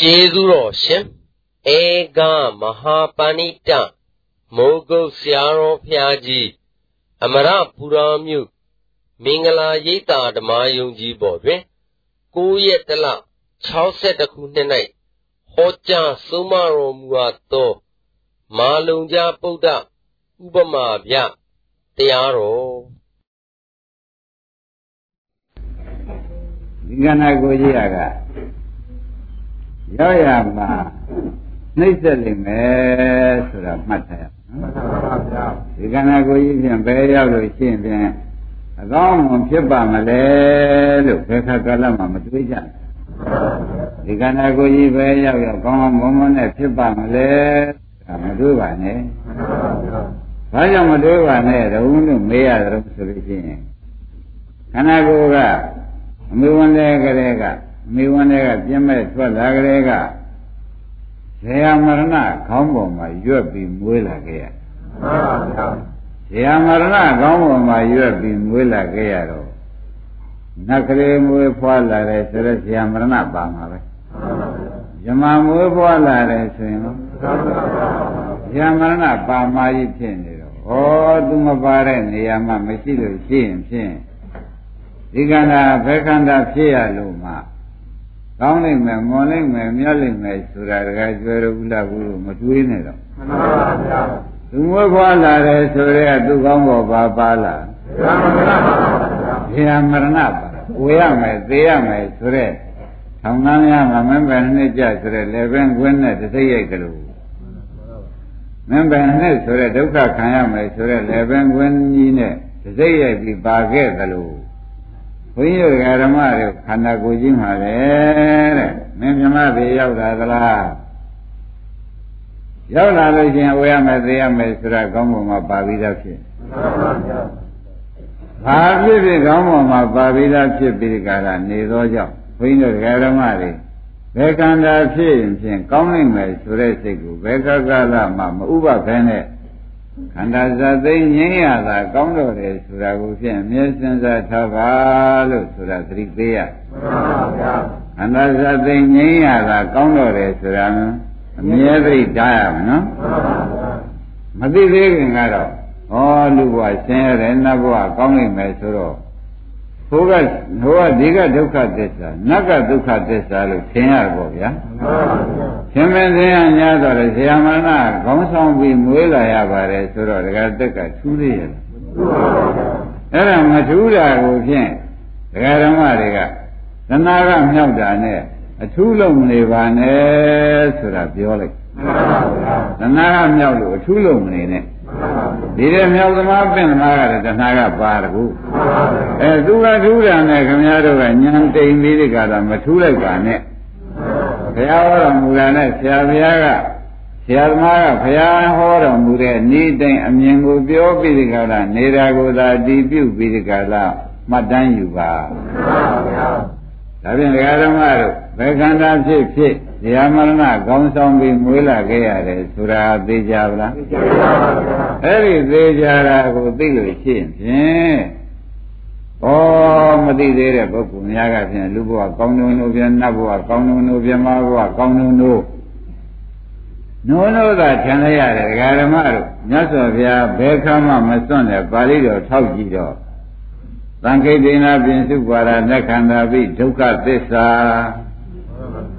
ကျေးဇူးတော်ရှင်ဧကမဟာပဏိတမိုးကုတ်ဆရာတော်ဖျားကြီးအမရပူရာမြို့မင်္ဂလာရိပ်သာဓမ္မယုံကြည်ပေါ်တွင်9ရက်တလ62ခုနှစ်၌ဟောကြားဆုံးမတော်မူအပ်သောမာလုံကြပုဒ္ဒဥပမာဗျတရားတော်ဒီကဏ္ဍကိုကြည့်ရက ရောက်ရမှာနှိမ့်ဆက်လိမ့်မယ်ဆိုတာမှတ်ထားရနော်ဒီကဏ္ဍကိုကြီးဖြင့်ဘယ်ရောက်လို့ရှိရင်ဖြင့်အကောင်းမှဖြစ်ပါမလဲလို့ဘယ်ခါကာလမှမတွေးကြဒီကဏ္ဍကိုကြီးပဲရောက်ရောက်ကောင်းကောင်းမွန်မွန်နဲ့ဖြစ်ပါမလဲဒါမတွေးပါနဲ့ဘာကြောင့်မတွေးပါနဲ့တုံးလို့မေးရတယ်ဆိုလို့ရှိရင်ခန္ဓာကိုယ်ကအမေဝန်တဲ့ကလေးက မိဝန်တွေကပြင်းမဲ့ထွက်လာကြတဲ့ကဇေယမရဏခေါင်းပေါ်မှာရွက်ပြီးမွေးလာခဲ့ရမှန်ပါဗျာဇေယမရဏခေါင်းပေါ်မှာရွက်ပြီးမွေးလာခဲ့ရတော့နတ်ကလေးမွေးဖွာလာတယ်ဆိုတော့ဇေယမရဏပါမှာပဲဇမမွေးဖွာလာတယ်ဆိုရင်တော့ဇေယမရဏပါမာကြီးဖြစ်နေတော့ဩသူမပါတဲ့နေရာမှာမရှိလို့ရှိရင်ဖြင့်ဒီကန္တာဘယ်ခန္ဓာဖြစ်ရလို့မှ ကောင်းနိုင်မယ်မွန်နိုင်မယ်မြတ်နိုင်မယ်ဆိုတာတကယ်ကျွဲရဘူးလားဘူးမတွေးနဲ့တော့မှန်ပါဗျာသူမွေးဖွားလာတယ်ဆိုရဲသူကောင်းပေါ်ပါပါလားမှန်ပါဗျာဘုရားမရဏပါဝေရမယ်သေရမယ်ဆိုရဲထောင်နှမ်းရမှာမင်းပဲနှစ်ကြဆိုရဲလေပင်ကွင်းနဲ့တသိရိုက်ကလေးမင်းပဲနှစ်ဆိုရဲဒုက္ခခံရမယ်ဆိုရဲလေပင်ကွင်းကြီးနဲ့တသိရိုက်ပြီးပါခဲ့သလို ဘုန်းကြီးတို့ဓမ္မတွေခန္ဓာကိုယ်ကြီးမှာလေတဲ့မင်းမြမတွေရောက်တာသလားရောက်လာလို့ချင်းဝေရမယ်သိရမယ်ဆိုတာကောင်းပုံမှာပါပြီးသားဖြစ်ဘာဖြစ်ဖြစ်ကောင်းပုံမှာပါပြီးသားဖြစ်ပြီးကြတာနေသောကြောင့်ဘုန်းကြီးတို့ဓမ္မတွေဘယ်ကံတာဖြစ်ရင်ဖြင့်ကောင်းနိုင်မယ်ဆိုတဲ့စိတ်ကိုဘယ်ကကလမှမဥပဘဲနဲ့ ခန္ဓာဇာသိငြိမ်းရတာကောင်းတော့တယ်ဆိုတာကိုဖြင့်အမြဲစဉ်းစားထားပါလို့ဆိုတာသတိပေးရမှန်ပါဗျာခန္ဓာဇာသိငြိမ်းရတာကောင်းတော့တယ်ဆိုတာအမြဲသတိထားရမယ်နော်မှန်ပါဗျာမသိသေးခင်ကတော့ဩလူဘဝဆင်းရဲတယ်နတ်ဘဝကောင်းနိုင်မယ်ဆိုတော့ ဟိုကဟိုကဒီကဒုက္ခသစ္စာနတ်ကဒုက္ခသစ္စာလို့ထင်ရပေါ့ဗျာမှန်ပါဗျာရှင်မင်းသင်ရညာတော့လေဆရာမနာခေါင်းဆောင်ပြီးမွေးလာရပါတယ်ဆိုတော့ဒကာတက်ကထူးသေးရဲ့မှန်ပါဗျာအဲ့ဒါမထူးတာကိုဖြင့်ဒကာဓမ္မတွေကသနာကမြောက်တာနဲ့အထူးလုံးနေပါနဲ့ဆိုတာပြောလိုက်မှန်ပါဗျာသနာကမြောက်လို့အထူးလုံးမနေနဲ့ ဒီတဲ့မြောက်သမားပင်သမားကလည်းတဏှာကပါတကူအဲသူကထူးတယ်နဲ့ခင်ဗျားတို့ကညံတိမ်ပြီးဒီကလာမထူးလိုက်ပါနဲ့ဘုရားဟောတော်မူတာနဲ့ဆရာဘုရားကဆရာသမားကဘုရားဟောတော်မူတဲ့ဤတိုင်အမြင်ကိုပြောပြီးဒီကလာနေတာကိုသာတည်ပြုပြီးဒီကလာမှတ်တမ်းယူပါ ဒါဖြင့်ဒကာဓမ္မတို့ဘယ်ခန္ဓာဖြစ်ဖြစ်ဇာမရဏကောင်းဆောင်ပြီးမွေးလာခဲ့ရတယ်ဆိုတာသိကြပါလားသိကြပါပါအဲ့ဒီသိကြတာကိုသိလို့ရှိရင်ဖြင့်ဩမသိသေးတဲ့ပုဂ္ဂိုလ်များကဖြင့်လူဘဝကောင်းတုံတို့ပြန်နတ်ဘဝကောင်းတုံတို့ပြန်မဘဝကောင်းတုံတို့နိုးနိုးသာထင်လိုက်ရတယ်ဒကာဓမ္မတို့မြတ်စွာဘုရားဘယ်ခါမှမစွန့်တဲ့ပါဠိတော်ထောက်ကြည့်တော့ သံခိတေနာပြင်စုပါရနခန္ဓာပိဒုက္ခသစ္စာ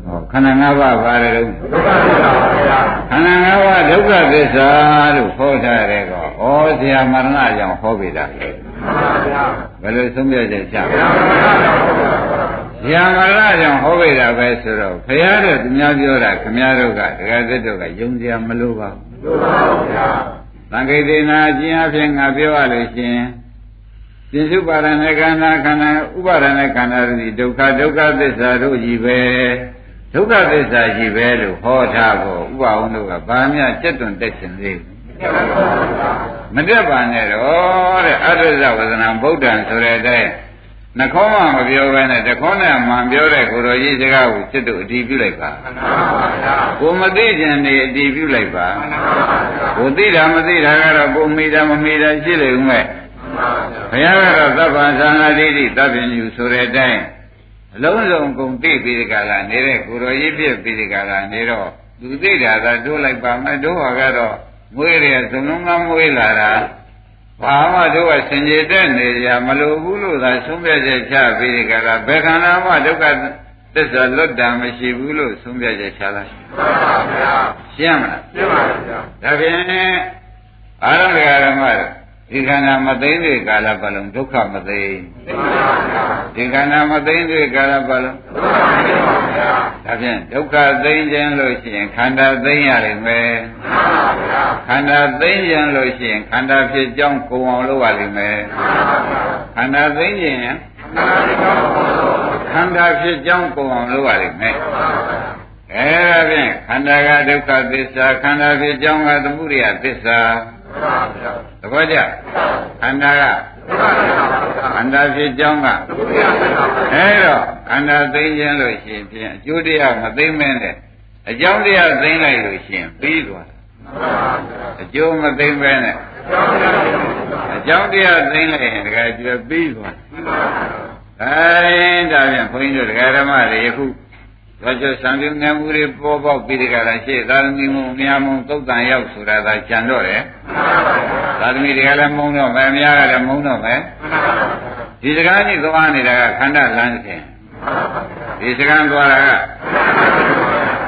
ဟောခန္ဓာ၅ပါးပါတယ်လို့ဒုက္ခသစ္စာပါဗျာခန္ဓာ၅ပါးဒုက္ခသစ္စာလို့ဟောထားတယ်ကောဩဆရာမရဏကြောင့်ဟောပြီလားမှန်ပါဗျာဘယ်လိုဆုံးဖြတ်ချက်ချဆရာမရဏကြောင့်ဟောပြီတာပဲဆိုတော့ဘုရားတို့သူများပြောတာခမည်းတော်ကဒကာသစ်တို့ကယုံစရာမလိုပါဘူးလိုပါဘူးဗျာသံဃိတေနာအကျဉ်းအဖြစ်ငါပြောရလို့ရှင် ပြစ္စုပါဒနဲ့ခန္ဓာခန္ဓာဥပါဒနဲ့ခန္ဓာတို့ဒုက္ခဒုက္ခသစ္စာတို့ကြီးပဲဒုက္ခသစ္စာကြီးပဲလို့ဟောထားဖို့ဥပအောင်တို့ကဘာမှစက်တွန်တက်ရှင်သေးမတက်ပါနဲ့တော့တဲ့အတ္တဇဝဇနာဗုဒ္ဓံဆိုတဲ့အတိုင်းနှခေါင်းမှမပြောဘဲနဲ့တခေါင်းနဲ့မှန်ပြောတဲ့ကိုတော်ကြီးစကားကိုစစ်တို့အတီးပြုလိုက်ပါကိုမသိခြင်းနေအတီးပြုလိုက်ပါကိုသိတာမသိတာကတော့ကိုမိတာမမိတာရှိလေဦးမဲ့ ဘုရားကတော့သဗ္ဗံသံဃာတိတိသဗ္ဗညုဆိုတဲ့အတိုင်းအလုံးစုံကုန်သိပြီးဒီကလာနေတဲ့ကိုရောကြီးဖြစ်ပြီးဒီကလာနေတော့သူသိတာသာတို့လိုက်ပါမယ်တို့ဟာကတော့မွေးရဇုံလုံးကမွေးလာတာဘာမှတို့ကစင်ကြယ်တဲ့နေကြမလိုဘူးလို့သာဆုံးဖြတ်ချက်ချပြီးဒီကလာဘယ်ခန္ဓာမှဒုက္ခသစ္စာလွတ်တာမရှိဘူးလို့ဆုံးဖြတ်ချက်ချလိုက်မှန်ပါဗျာရှင်းမလားရှင်းပါဗျာဒါဖြင့်အာရဏဓမ္မ ဒီခန္ဓာမသိမ့်တဲ့ကာလပတ်လုံးဒုက္ခမသိမ့်ဒီခန္ဓာမသိမ့်တဲ့ကာလပတ်လုံးဒါဖြင့်ဒုက္ခသိမ့်ခြင်းလို့ရှိရင်ခန္ဓာသိမ့်ရလိမ့်မယ်ခန္ဓာသိမ့်ခြင်းလို့ရှိရင်ခန္ဓာဖြစ်ကြောင်းကုံအောင်လုပ်ရလိမ့်မယ်ခန္ဓာသိမ့်ခြင်းခန္ဓာဖြစ်ကြောင်းကုံအောင်လုပ်ရလိမ့်မယ်အဲဒါဖြင့်ခန္ဓာကဒုက္ခသစ္စာခန္ဓာဖြစ်ကြောင်းကသမုဒိယသစ္စာသဘောကျခန္ဓာကခန္ဓာဖြစ်ကြောင်းကအဲတော့ခန္ဓာသိခြင်းလို့ရှိရင်ဖြင့်အကျိုးတရားမသိမင်းနဲ့အကြောင်းတရားသိလိုက်လို့ရှိရင်ပြီးသွားအကျိုးမသိမဲနဲ့အကြောင်းတရားသိလိုက်ရင်တကယ်ကျွပြီးသွားအဲဒါဖြင့်ဘုန်းကြီးတို့တရားဓမ္မတွေယခု တော့ကျဆံပြုငယ်မှုတွေပေါ်ပေါက်ပြီးဒီကရရှိသာသမီမှုအများမုံသုတ်တန်ရောက်ဆိုတာသာကြံတော့တယ်သာသမီတွေကလည်းမုံတော့မယ်အများကလည်းမုံတော့မယ်ဒီစကားကြီးသွားနေတာကခန္ဓာလမ်းစဉ်ဒီစကားသွားတာက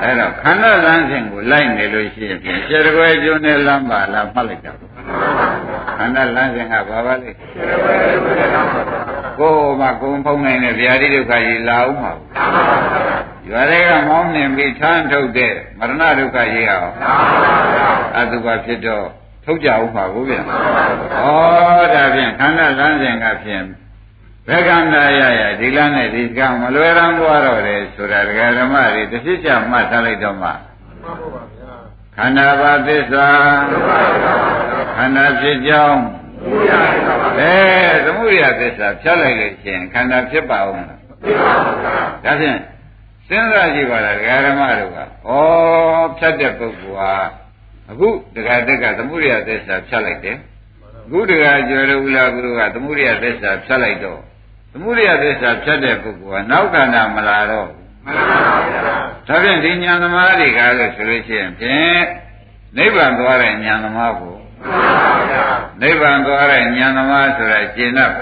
အဲ့တော့ခန္ဓာလမ်းစဉ်ကိုလိုက်နေလို့ရှိရင်ဖြင့်ခြေရွယ်ကျွန်းနဲ့လမ်းပါလားမှတ်လိုက်တော့ခန္ဓာလမ်းစဉ်ကဘာပါလဲကိုယ်မှကိုယ်ဖုံးနိုင်တဲ့ဗျာတိဒုက္ခကြီးလာအောင်ပါ ရွာတွေကမောင်းနှင်ပြီးထမ်းထုတ်တဲ့မရဏဒုက္ခကြီးဟောအတုပါဖြစ်တော့ထုတ်ကြအောင်ပါဘုရားဩဒါဖြင့်ခန္ဓာလမ်းစဉ်ကဖြင့်ဘယ်ကန္တာရရဒီလမ်းနဲ့ဒီကံမလွယ်ရန်သွားတော့တယ်ဆိုတာဒကာဓမ္မတွေတစ်ဖြစ်ချမှတ်ထားလိုက်တော့မှခန္ဓာပါသစ္စာခန္ဓာဖြစ်ကြောင်းအဲသမုဒိယသစ္စာဖြတ်လိုက်လို့ရှိရင်ခန္ဓာဖြစ်ပါဦးမလားဖြစ်ပါဘူးဒါဖြင့် စဉ်းစားကြည့်ပါလားဒကာဓမ္မတို့ကဩဖြတ်တဲ့ပုဂ္ဂိုလ်ဟာအခုဒကာတက်ကသမုဒိယသစ္စာဖြတ်လိုက်တယ်အခုဒကာကျော်တို့ဦးလာဘုရားကသမုဒိယသစ္စာဖြတ်လိုက်တော့သမုဒိယသစ္စာဖြတ်တဲ့ပုဂ္ဂိုလ်ကနောက်ခန္ဓာမလာတော့မှန်ပါဗျာဒါဖြင့်ဒီဉာဏ်သမားတွေကလို့ဆိုလို့ရှိရင်ဖြင့်နိဗ္ဗာန်သွားတဲ့ဉာဏ်သမားကိုနိဗ္ဗာန်သွားတဲ့ဉာဏ်သမားဆိုတာရှင်းတော့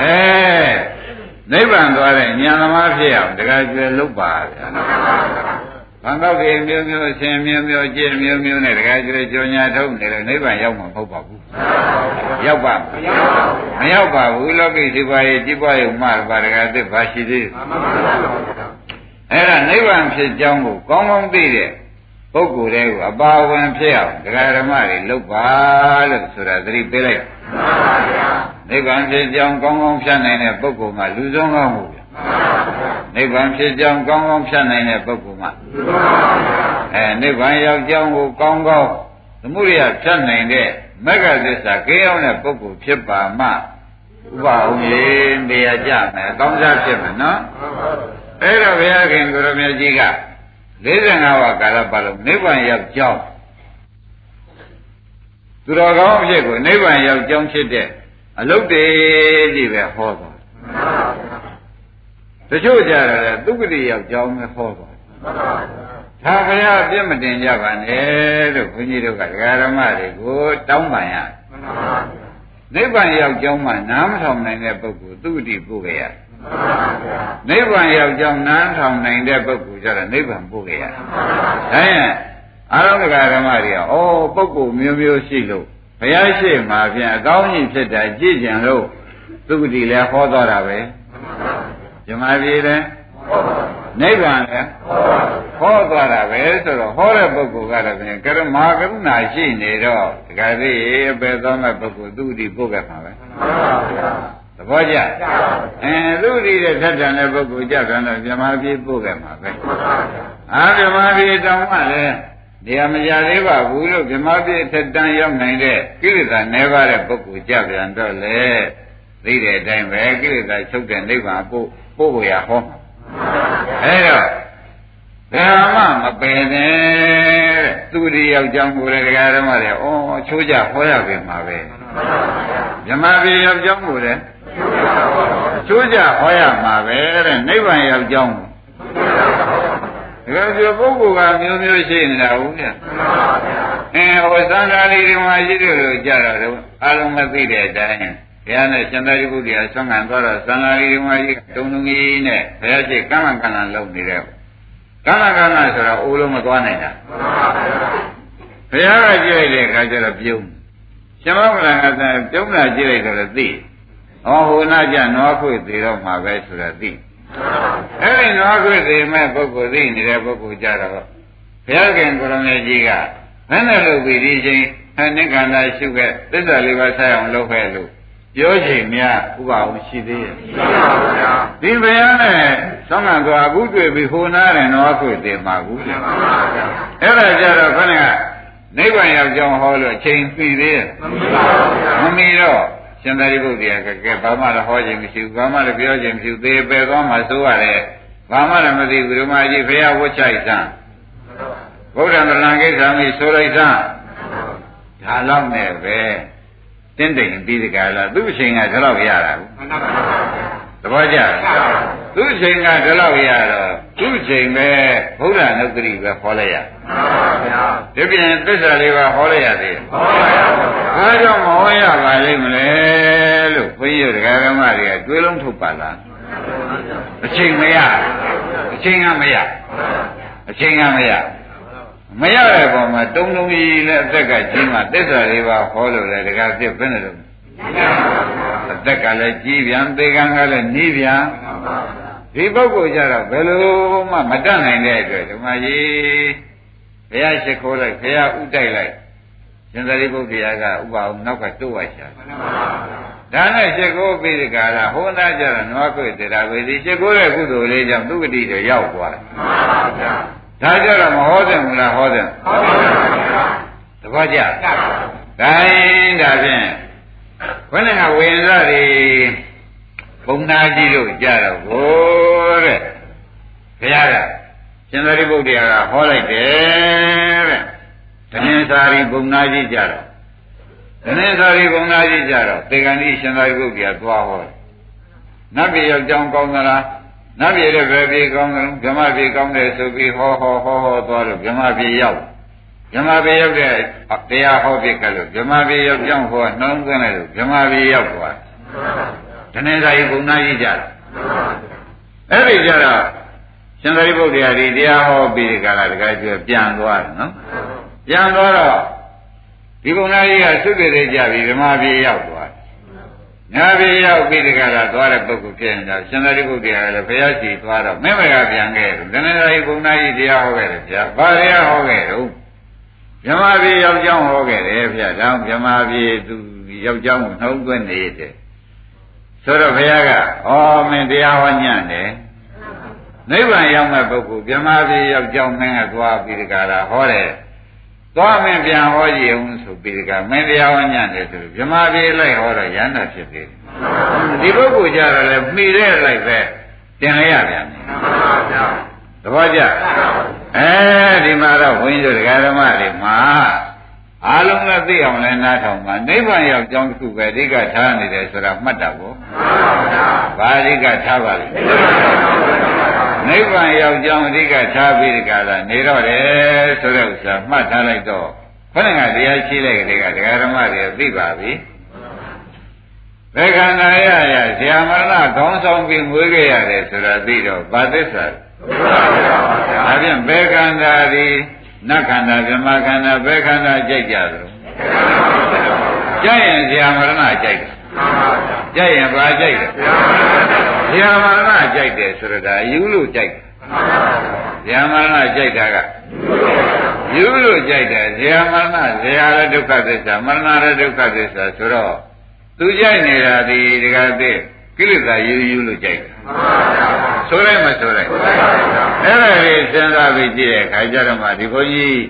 အဲ နိဗ္ဗာန်သွားတဲ့ဉာဏ်သမားဖြစ်အောင်တခါကျွယ်လုပ်ပါဗျာဘန်ကောက်ကြီးမျိုးမျိုးအရှင်မျိုးမျိုးကျင့်မျိုးမျိုးနဲ့တခါကျွယ်ကြောညာထုတ်နေလို့နိဗ္ဗာန်ရောက်မှာမဟုတ်ပါဘူးရောက်ပါမရောက်ပါဘူးလောကီဒီပါရဲ့ကြည်ပွားရုံမှပါတခါသစ်ပါရှိသေးအဲ့ဒါနိဗ္ဗာန်ဖြစ်ကြောင်းကိုကောင်းကောင်းသိတဲ့ ပုဂ္ဂိုလ်တွေကိုအပါဝင်ဖြစ်အောင်ဒကာဓမ္မတွေလုပ်ပါလို့ဆိုတာသတိပေးလိုက်နိဗ္ဗာန်ဖြစ်ကြောင်းကောင်းကောင်းဖြတ်နိုင်တဲ့ပုဂ္ဂိုလ်ကလူဆုံးကောင်းမှုပြနိဗ္ဗာန်ဖြစ်ကြောင်းကောင်းကောင်းဖြတ်နိုင်တဲ့ပုဂ္ဂိုလ်ကအဲနိဗ္ဗာန်ရောက်ကြောင်းကိုကောင်းကောင်းသမုဒိယဖြတ်နိုင်တဲ့မဂ္ဂသစ္စာကေအောင်တဲ့ပုဂ္ဂိုလ်ဖြစ်ပါမှဥပအောင်ရင်နေရာကြမယ်ကောင်းစားဖြစ်မယ်နော်အဲ့တော့ဘုရားခင်ကိုရမြတ်ကြီးက 45ဝါကာလပတ်လုံးနိဗ္ဗာန်ရောက်ကြောင်းသူတော်ကောင်းအဖြစ်ကိုနိဗ္ဗာန်ရောက်ကြောင်းဖြစ်တဲ့အလုတ်တေကြီးပဲဟောသွားတချို့ကြတယ်သုက္ကတိရောက်ကြောင်းပဲဟောသွားဒါဘုရားပြစ်မတင်ကြပါနဲ့လို့ဘုန်းကြီးတို့ကဒကာရမတွေကိုတောင်းပန်ရနိဗ္ဗာန်ရောက်ကြောင်းမှနားမထောင်နိုင်တဲ့ပုဂ္ဂိုလ်သုက္ကတိပို့ခဲ့ရတယ် နိဗ္ဗာန်ရောက်ကြောင်းနားထောင်နိုင်တဲ့ပုဂ္ဂိုလ်ကြတော့နိဗ္ဗာန်ပို့ခဲ့ရဒါရင်အာရုံကဓမ္မတွေကဩပုဂ္ဂိုလ်မျိုးမျိုးရှိလို့ဘုရားရှိမှပြန်အကောင်းကြီးဖြစ်တာကြည့်ကြံလို့သုဂတိလည်းဟောတော်တာပဲဇမပြေလည်းနိဗ္ဗာန်လည်းဟောသွားတာပဲဆိုတော့ဟောတဲ့ပုဂ္ဂိုလ်ကတော့ပြန်ကရမကရုဏာရှိနေတော့တခါသေးအပေသောမဲ့ပုဂ္ဂိုလ်သုဂတိပို့ခဲ့မှာပဲ သဘောကျအဲသူ့ဒီတဲ့ထက်တန်တဲ့ပုဂ္ဂိုလ်ကြတယ်တော့မြမပြေပို့ခဲ့မှာပဲအာမြမပြေတောင်းမှလည်းတရားမရသေးပါဘူးလို့မြမပြေထက်တန်ရောက်နိုင်တဲ့ကိလေသာနှဲပါတဲ့ပုဂ္ဂိုလ်ကြပြန်တော့လေသိတဲ့အတိုင်းပဲကိလေသာချုပ်တဲ့နိဗ္ဗာန်ပို့ပို့ဖို့ရဟောအဲတော့ဘယ်မှမပယ်နဲ့သူဒီရောက်ကြောင်းကိုလည်းတရားဓမ္မတွေဩချိုးကြဟောရပြီမှာပဲမြမပြေရောက်ကြောင်းကိုလည်းအ ကျိုးကြဟောရမှာပဲတဲ့နိဗ္ဗာန်ရောက်ကြောင်းဒါကြပုဂ္ဂိုလ်ကမျိုးမျိုးရှိနေတာဟုတ်ဗျအဲဟိုသံဃာလေးတွေမှာရှိတယ်လို့ကြားတော့အလုံးမသိတဲ့အတိုင်းဘုရားနဲ့ရှင်သာရိပုတ္တရာဆွမ်းခံသွားတော့သံဃာလေးတွေမှာရှိတုံတုံကြီးနဲ့ဘုရားရှိကမ်းလကမ်းလလုံနေတဲ့ကမ်းလကမ်းလဆိုတော့အိုးလုံးမသွားနိုင်တာဘုရားကကြည့်လိုက်တဲ့အခါကျတော့ပြုံးရှင်မောကလကသာပြုံးလာကြည့်လိုက်တော့သိ ဟောဟိုနာကြနွားခွေသေးတော့မှာပဲဆိုတော့သိအဲ့ဒီနွားခွေသေးမဲ့ပုဂ္ဂိုလ်သိနေတဲ့ပုဂ္ဂိုလ်ကြတော့ဘုရားခင်ကိုရမေကြီးကဘယ်နဲ့လုပ်ပြီးဒီချိန်ဟန်နိခန္ဓာရှုခဲ့သစ္စာလေးပါးဆက်အောင်လုပ်ခဲ့လို့ပြောချိန်များဥပအောင်ရှိသေးရဲ့ရှိပါဘူးဗျာဒီဘုရားနဲ့သောင်းကသွားအခုတွေ့ပြီးဟိုနာတယ်တော့ခွေသေးမှာကူဗျာအဲ့ဒါကြတော့ခဏကနိဗ္ဗာန်ရောက်ကြောင်းဟောလို့အချိန်ပြီးသေးရဲ့မမီတော့ ရှင်သာရိပုတ္တရာကကဲဘာမှလည်းဟောခြင်းမရှိဘူးဘာမှလည်းပြောခြင်းမရှိဘူးသေပယ်သွားမှဆိုရတယ်ဘာမှလည်းမသိဘူးဓမ္မကြီးဘုရားဝတ်ချိုက်စမ်းဗုဒ္ဓံတဏ္ဍကိစ္စမိဆိုလိုက်စမ်းဒါတော့နဲ့ပဲတင်းတိမ်ပြီးဒီကလာသူ့အချိန်ကဒီလောက်ရတာဘူး သဘောကျသူ့အချိန်ကဒီလောက်ရတော့သူ့အချိန်ပဲဘုရားနုတ္တိပဲခေါ်လိုက်ရဒီပြင်သစ္စာလေးပါဟောလိုက်ရသေးဘာကြောင့်မဟောရပါလိမ့်မလဲလို့ဘုန်းကြီးတို့ဒကာဓမ္မတွေကတွေးလုံးထုတ်ပါလားအချိန်မရအချိန်ကမရအချိန်ကမရမရတဲ့ပုံမှာတုံတုံကြီးနဲ့အသက်ကကြီးမှသစ္စာလေးပါဟောလို့လေဒကာပြဘယ်နဲ့လို့ အသက်ကလည်းကြီးပြန်သေကံကလည်းနီးပြန်ဒီပုဂ္ဂိုလ်ကြတော့ဘယ်လိုမှမတတ်နိုင်တဲ့အတွက်ဓမ္မကြီးဘုရားရှိခိုးလိုက်ဘုရားဥတိုက်လိုက်ရှင်သာရိပုတ္တရာကဥပအောင်နောက်ကတိုးဝရှာဒါနဲ့ရှိခိုးပြီးဒီကရာဟောနာကြတော့နွားခွေတရားပဲဒီရှိခိုးတဲ့ကုသိုလ်လေးကြောင့်သူဂတိတွေရောက်သွားတယ်မှန်ပါဗျာဒါကြတော့မဟောတယ်မလားဟောတယ်ဟောပါဗျာတပည့်ကြဒါရင်ဒါဖြင့် ခொနဲ့ကဝေရတွေဘုံနာကြီးလို့ကြတော့ဘိုးတဲ့ဘုရားကရှင်သာရိပုတ္တရာကဟောလိုက်တယ်တဲ့တဏ္ဍာရီဘုံနာကြီးကြတော့တဏ္ဍာရီဘုံနာကြီးကြတော့တေဂန်ကြီးရှင်သာရိပုတ္တရာသွားဟောနတ်ပြည်ရောက်ကြောင်းကောင်းသလားနတ်ပြည်လည်းပဲပြည်ကောင်းတယ်ဗြဟ္မပြည်ကောင်းတယ်ဆိုပြီးဟောဟောဟောဟောသွားလို့ဗြဟ္မပြည်ရောက် ဗြဟ္မပြည်ရောက်တဲ့တရားဟောပြကြလို့ဗြဟ္မပြည်ရောက်ကြောင်းဟောနှောင်းသွင်းလိုက်လို့ဗြဟ္မပြည်ရောက်သွားတဏ္ဍာရီဘုံနာကြီးကြတော့အဲ့ဒီကြတော့ရှင်သာရိပုတ္တရာဒီတရားဟောပြီးဒီကလာတခါကျပြန်သွားတယ်နော်ပြန်သွားတော့ဒီဘုံနာကြီးကသုတ္တေကြပြီဓမ္မပြည်ရောက်သွားညာပြည်ရောက်ပြီးဒီကလာသွားတဲ့ပုဂ္ဂိုလ်ဖြစ်နေတာရှင်သာရိပုတ္တရာလည်းဘုရားရှိသွားတော့မင်းမကပြန်ခဲ့တယ်တဏ္ဍာရီဘုံနာကြီးတရားဟောခဲ့တယ်ဗျာဘာတရားဟောခဲ့တော့ဓ မ္မပြည်ရောက်ကြောင်းဟောခဲ့တယ်ဗျာဒါဓမ္မပြည်သူရောက်ကြောင်းကိုနှုံးသွင်းနေတယ်ဆိုတော့ဘုရားကဩမင်းတရားဟောညံ့တယ်နိဗ္ဗာန်ရောက်မဲ့ပုဂ္ဂိုလ်ဗြဟ္မာပြည်ရောက်ကြောင်းမင်းကသွားပြီးဒီကရာဟောတယ်သွားမင်းပြန်ဟောကြည့်အောင်ဆိုပြီးဒီကမင်းတရားဟောညံ့တယ်ဆိုဗြဟ္မာပြည်လိုက်ဟောတော့ရဟန္တာဖြစ်သေးတယ်ဒီပုဂ္ဂိုလ်ကြတော့လေမှီတဲ့လိုက်ပဲတင်လိုက်ရပြန်တယ်သဘောကျ အဲဒီမှာတော့ဘုန်းကြီးတို့ဒကာဓမ္မတွေမှာအားလုံးလည်းသိအောင်လည်းနားထောင်ပါနိဗ္ဗာန်ရောက်ကြောင်းတစ်ခုပဲအဓိကထားနေတယ်ဆိုတာမှတ်တာကိုဘာအဓိကထားပါလိမ့်နိဗ္ဗာန်ရောက်ကြောင်းအဓိကထားပြီးဒီကလာနေတော့တယ်ဆိုတဲ့ဥစ္စာမှတ်ထားလိုက်တော့ခொနကတရားရှိလိုက်တဲ့ကဒကာဓမ္မတွေသိပါပြီဘယ်ခန္ဓာရရဇာမရဏခေါင်းဆောင်ပြီးမွေးခဲ့ရတယ်ဆိုတာသိတော့ဘာသစ္စာ ဒါဖြင့်ဘယ်ခန္ဓာဒီနတ်ခန္ဓာဗြဟ္မာခန္ဓာဘယ်ခန္ဓာကြိုက်ကြသလဲကြိုက်ရင်ဇာမရဏကြိုက်တယ်ကြိုက်ရင်ဘာကြိုက်တယ်ဇာမရဏကြိုက်တယ်ဆိုတော့ဒါယူလို့ကြိုက်တယ်ဇာမရဏကြိုက်တာကယူလို့ကြိုက်တယ်ဇာမရဏဇာလည်းဒုက္ခသစ္စာမရဏလည်းဒုက္ခသစ္စာဆိုတော့သူကြိုက်နေတာဒီဒကာသိ ကိလေသာယူယူလို့ကြိုက်တယ်ဆိုလိုက်မဆိုလိုက်အဲ့ဒါလေးစဉ်းစားပြီးကြည့်တဲ့အခါကျတော့မှဒီဘုန်းကြီး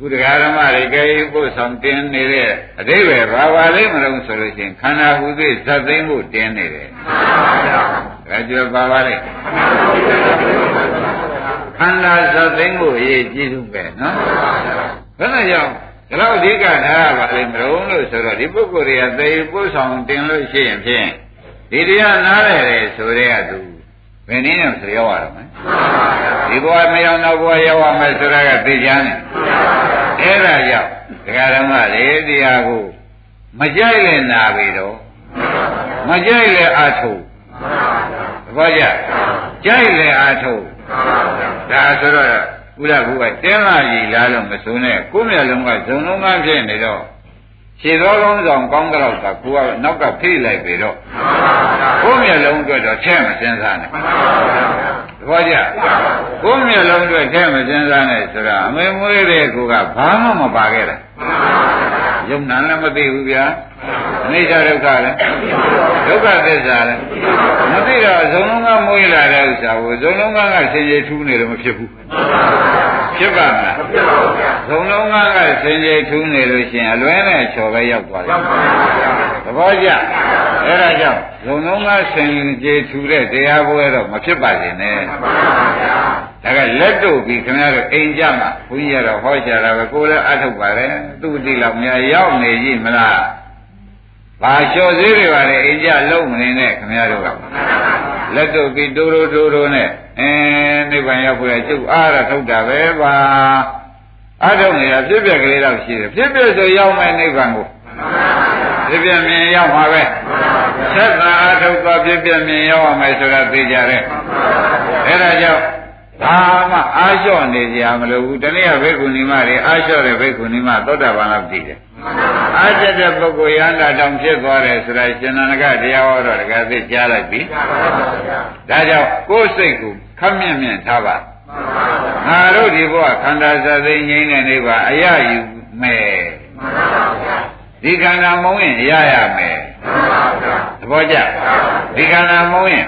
ကုဒကာဓမ္မတွေကြိပို့ဆောင်တင်းနေတဲ့အတိဘယ်ဘာပါလိမ့်မလို့ဆိုလို့ရှိရင်ခန္ဓာဟူသည်ဇတ်သိမ်းဖို့တင်းနေတယ်ဒါကြွယ်ပါပါလိမ့်ခန္ဓာဇတ်သိမ်းဖို့အရေးကြီးဆုံးပဲနော်ဘယ်နဲ့ကြောင့်ဒီလောက်အဓိကထားရပါလိမ့်မလို့လို့ဆိုတော့ဒီပုဂ္ဂိုလ်တွေကသေပို့ဆောင်တင်လို့ရှိရင်ဖြင့် ဒီတရားနားလဲတယ်ဆိုတဲ့ကသူဘယ်နည်းနဲ့ဆိုရောက်ရတော့မလဲဒီဘဝမရောက်တော့ဘဝရောက်ရမယ်ဆိုတာကသိချမ်းတယ်အဲ့ဒါကြောင့်ဒကာဓမ္မလေတရားကိုမကြိုက်လဲနာပြီတော့မကြိုက်လဲအာထုတ်သဘောကျကြိုက်လဲအာထုတ်ဒါဆိုတော့ဥရဘူးကတင်းလာကြီးလားလို့မဆိုနဲ့ကိုယ်မျက်လုံးကဇုံလုံးကဖြစ်နေတော့ ခြေတော်ကောင်းဆောင်ကောင်းတော့ကကိုကနောက်ကဖိလိုက်ပြီတော့ကိုယ်မျက်လုံးအတွက်တော့ထဲမစင်းစားနဲ့သဘောကျကိုယ်မျက်လုံးအတွက်ထဲမစင်းစားနဲ့ဆိုတာအမေမွေးတဲ့ကိုကဘာမှမပါခဲ့တာ ယုံနာလည်းမသိဘူးဗျာအနိစ္စဒုက္ခလည်းဒုက္ခသစ္စာလည်းမသိတော့ဇုံလုံးကမွေးလာတဲ့ဥစ္စာကိုဇုံလုံးကကဆင်ခြေထူးနေလို့မဖြစ်ဘူးဖြစ်ပါမလားဇုံလုံးကကဆင်ခြေထူးနေလို့ရှိရင်အလွဲနဲ့ချော်ပဲရောက်သွားတယ်သဘောကျအဲ့ဒါကြောင့်ဇုံလုံးကဆင်ခြေထူတဲ့တရားပွဲတော့မဖြစ်ပါစေနဲ့ ဒါကလက်တို့ပြီးခင်ဗျားတို့အိမ်ကြမှာဘုန်းကြီးကတော့ဟောချတာပဲကိုယ်လည်းအထုတ်ပါတယ်သူ့တိလောက်များရောက်နေကြည့်မလားဘာလျှော်သေးတွေပါလေအိမ်ကြလုံးမနေနဲ့ခင်ဗျားတို့ကလက်တို့ပြီးတိုးတိုးတိုးတိုးနဲ့အဲနိဗ္ဗာန်ရောက်ဖို့ကျုပ်အားရထုတ်တာပဲပါအထုတ်နေတာဖြစ်ပြကလေးတော့ရှိတယ်ဖြစ်ပြဆိုရောက်မယ်နိဗ္ဗာန်ကိုဖြစ်ပြမြင်ရောက်မှာပဲသက်သာအထုတ်သွားဖြစ်ပြမြင်ရောက်ရမယ်ဆိုတာသိကြတယ်အဲဒါကြောင့် ဘာမှအားလျှော့နေကြမလို့ဘူးတနည်းဘိက္ခုနီမတွေအားလျှော့တဲ့ဘိက္ခုနီမသောတာပန်လောက်တည်တယ်အားကျတဲ့ပုဂ္ဂိုလ်ရဟန္တာတောင်ဖြစ်သွားတယ်ဆိုတာရှင်နန္ဒကတရားဟောတော့တကယ်သိကြားလိုက်ပြီဒါကြောင့်ကိုယ်စိတ်ကိုခပ်မြင့်မြင့်ထားပါငါတို့ဒီဘဝခန္ဓာစသိငြိမ်းတဲ့နေပါအရယူမယ် ဒီခန္ဓာမုံရင်ရရမယ်သဘောကျဒီခန္ဓာမုံရင်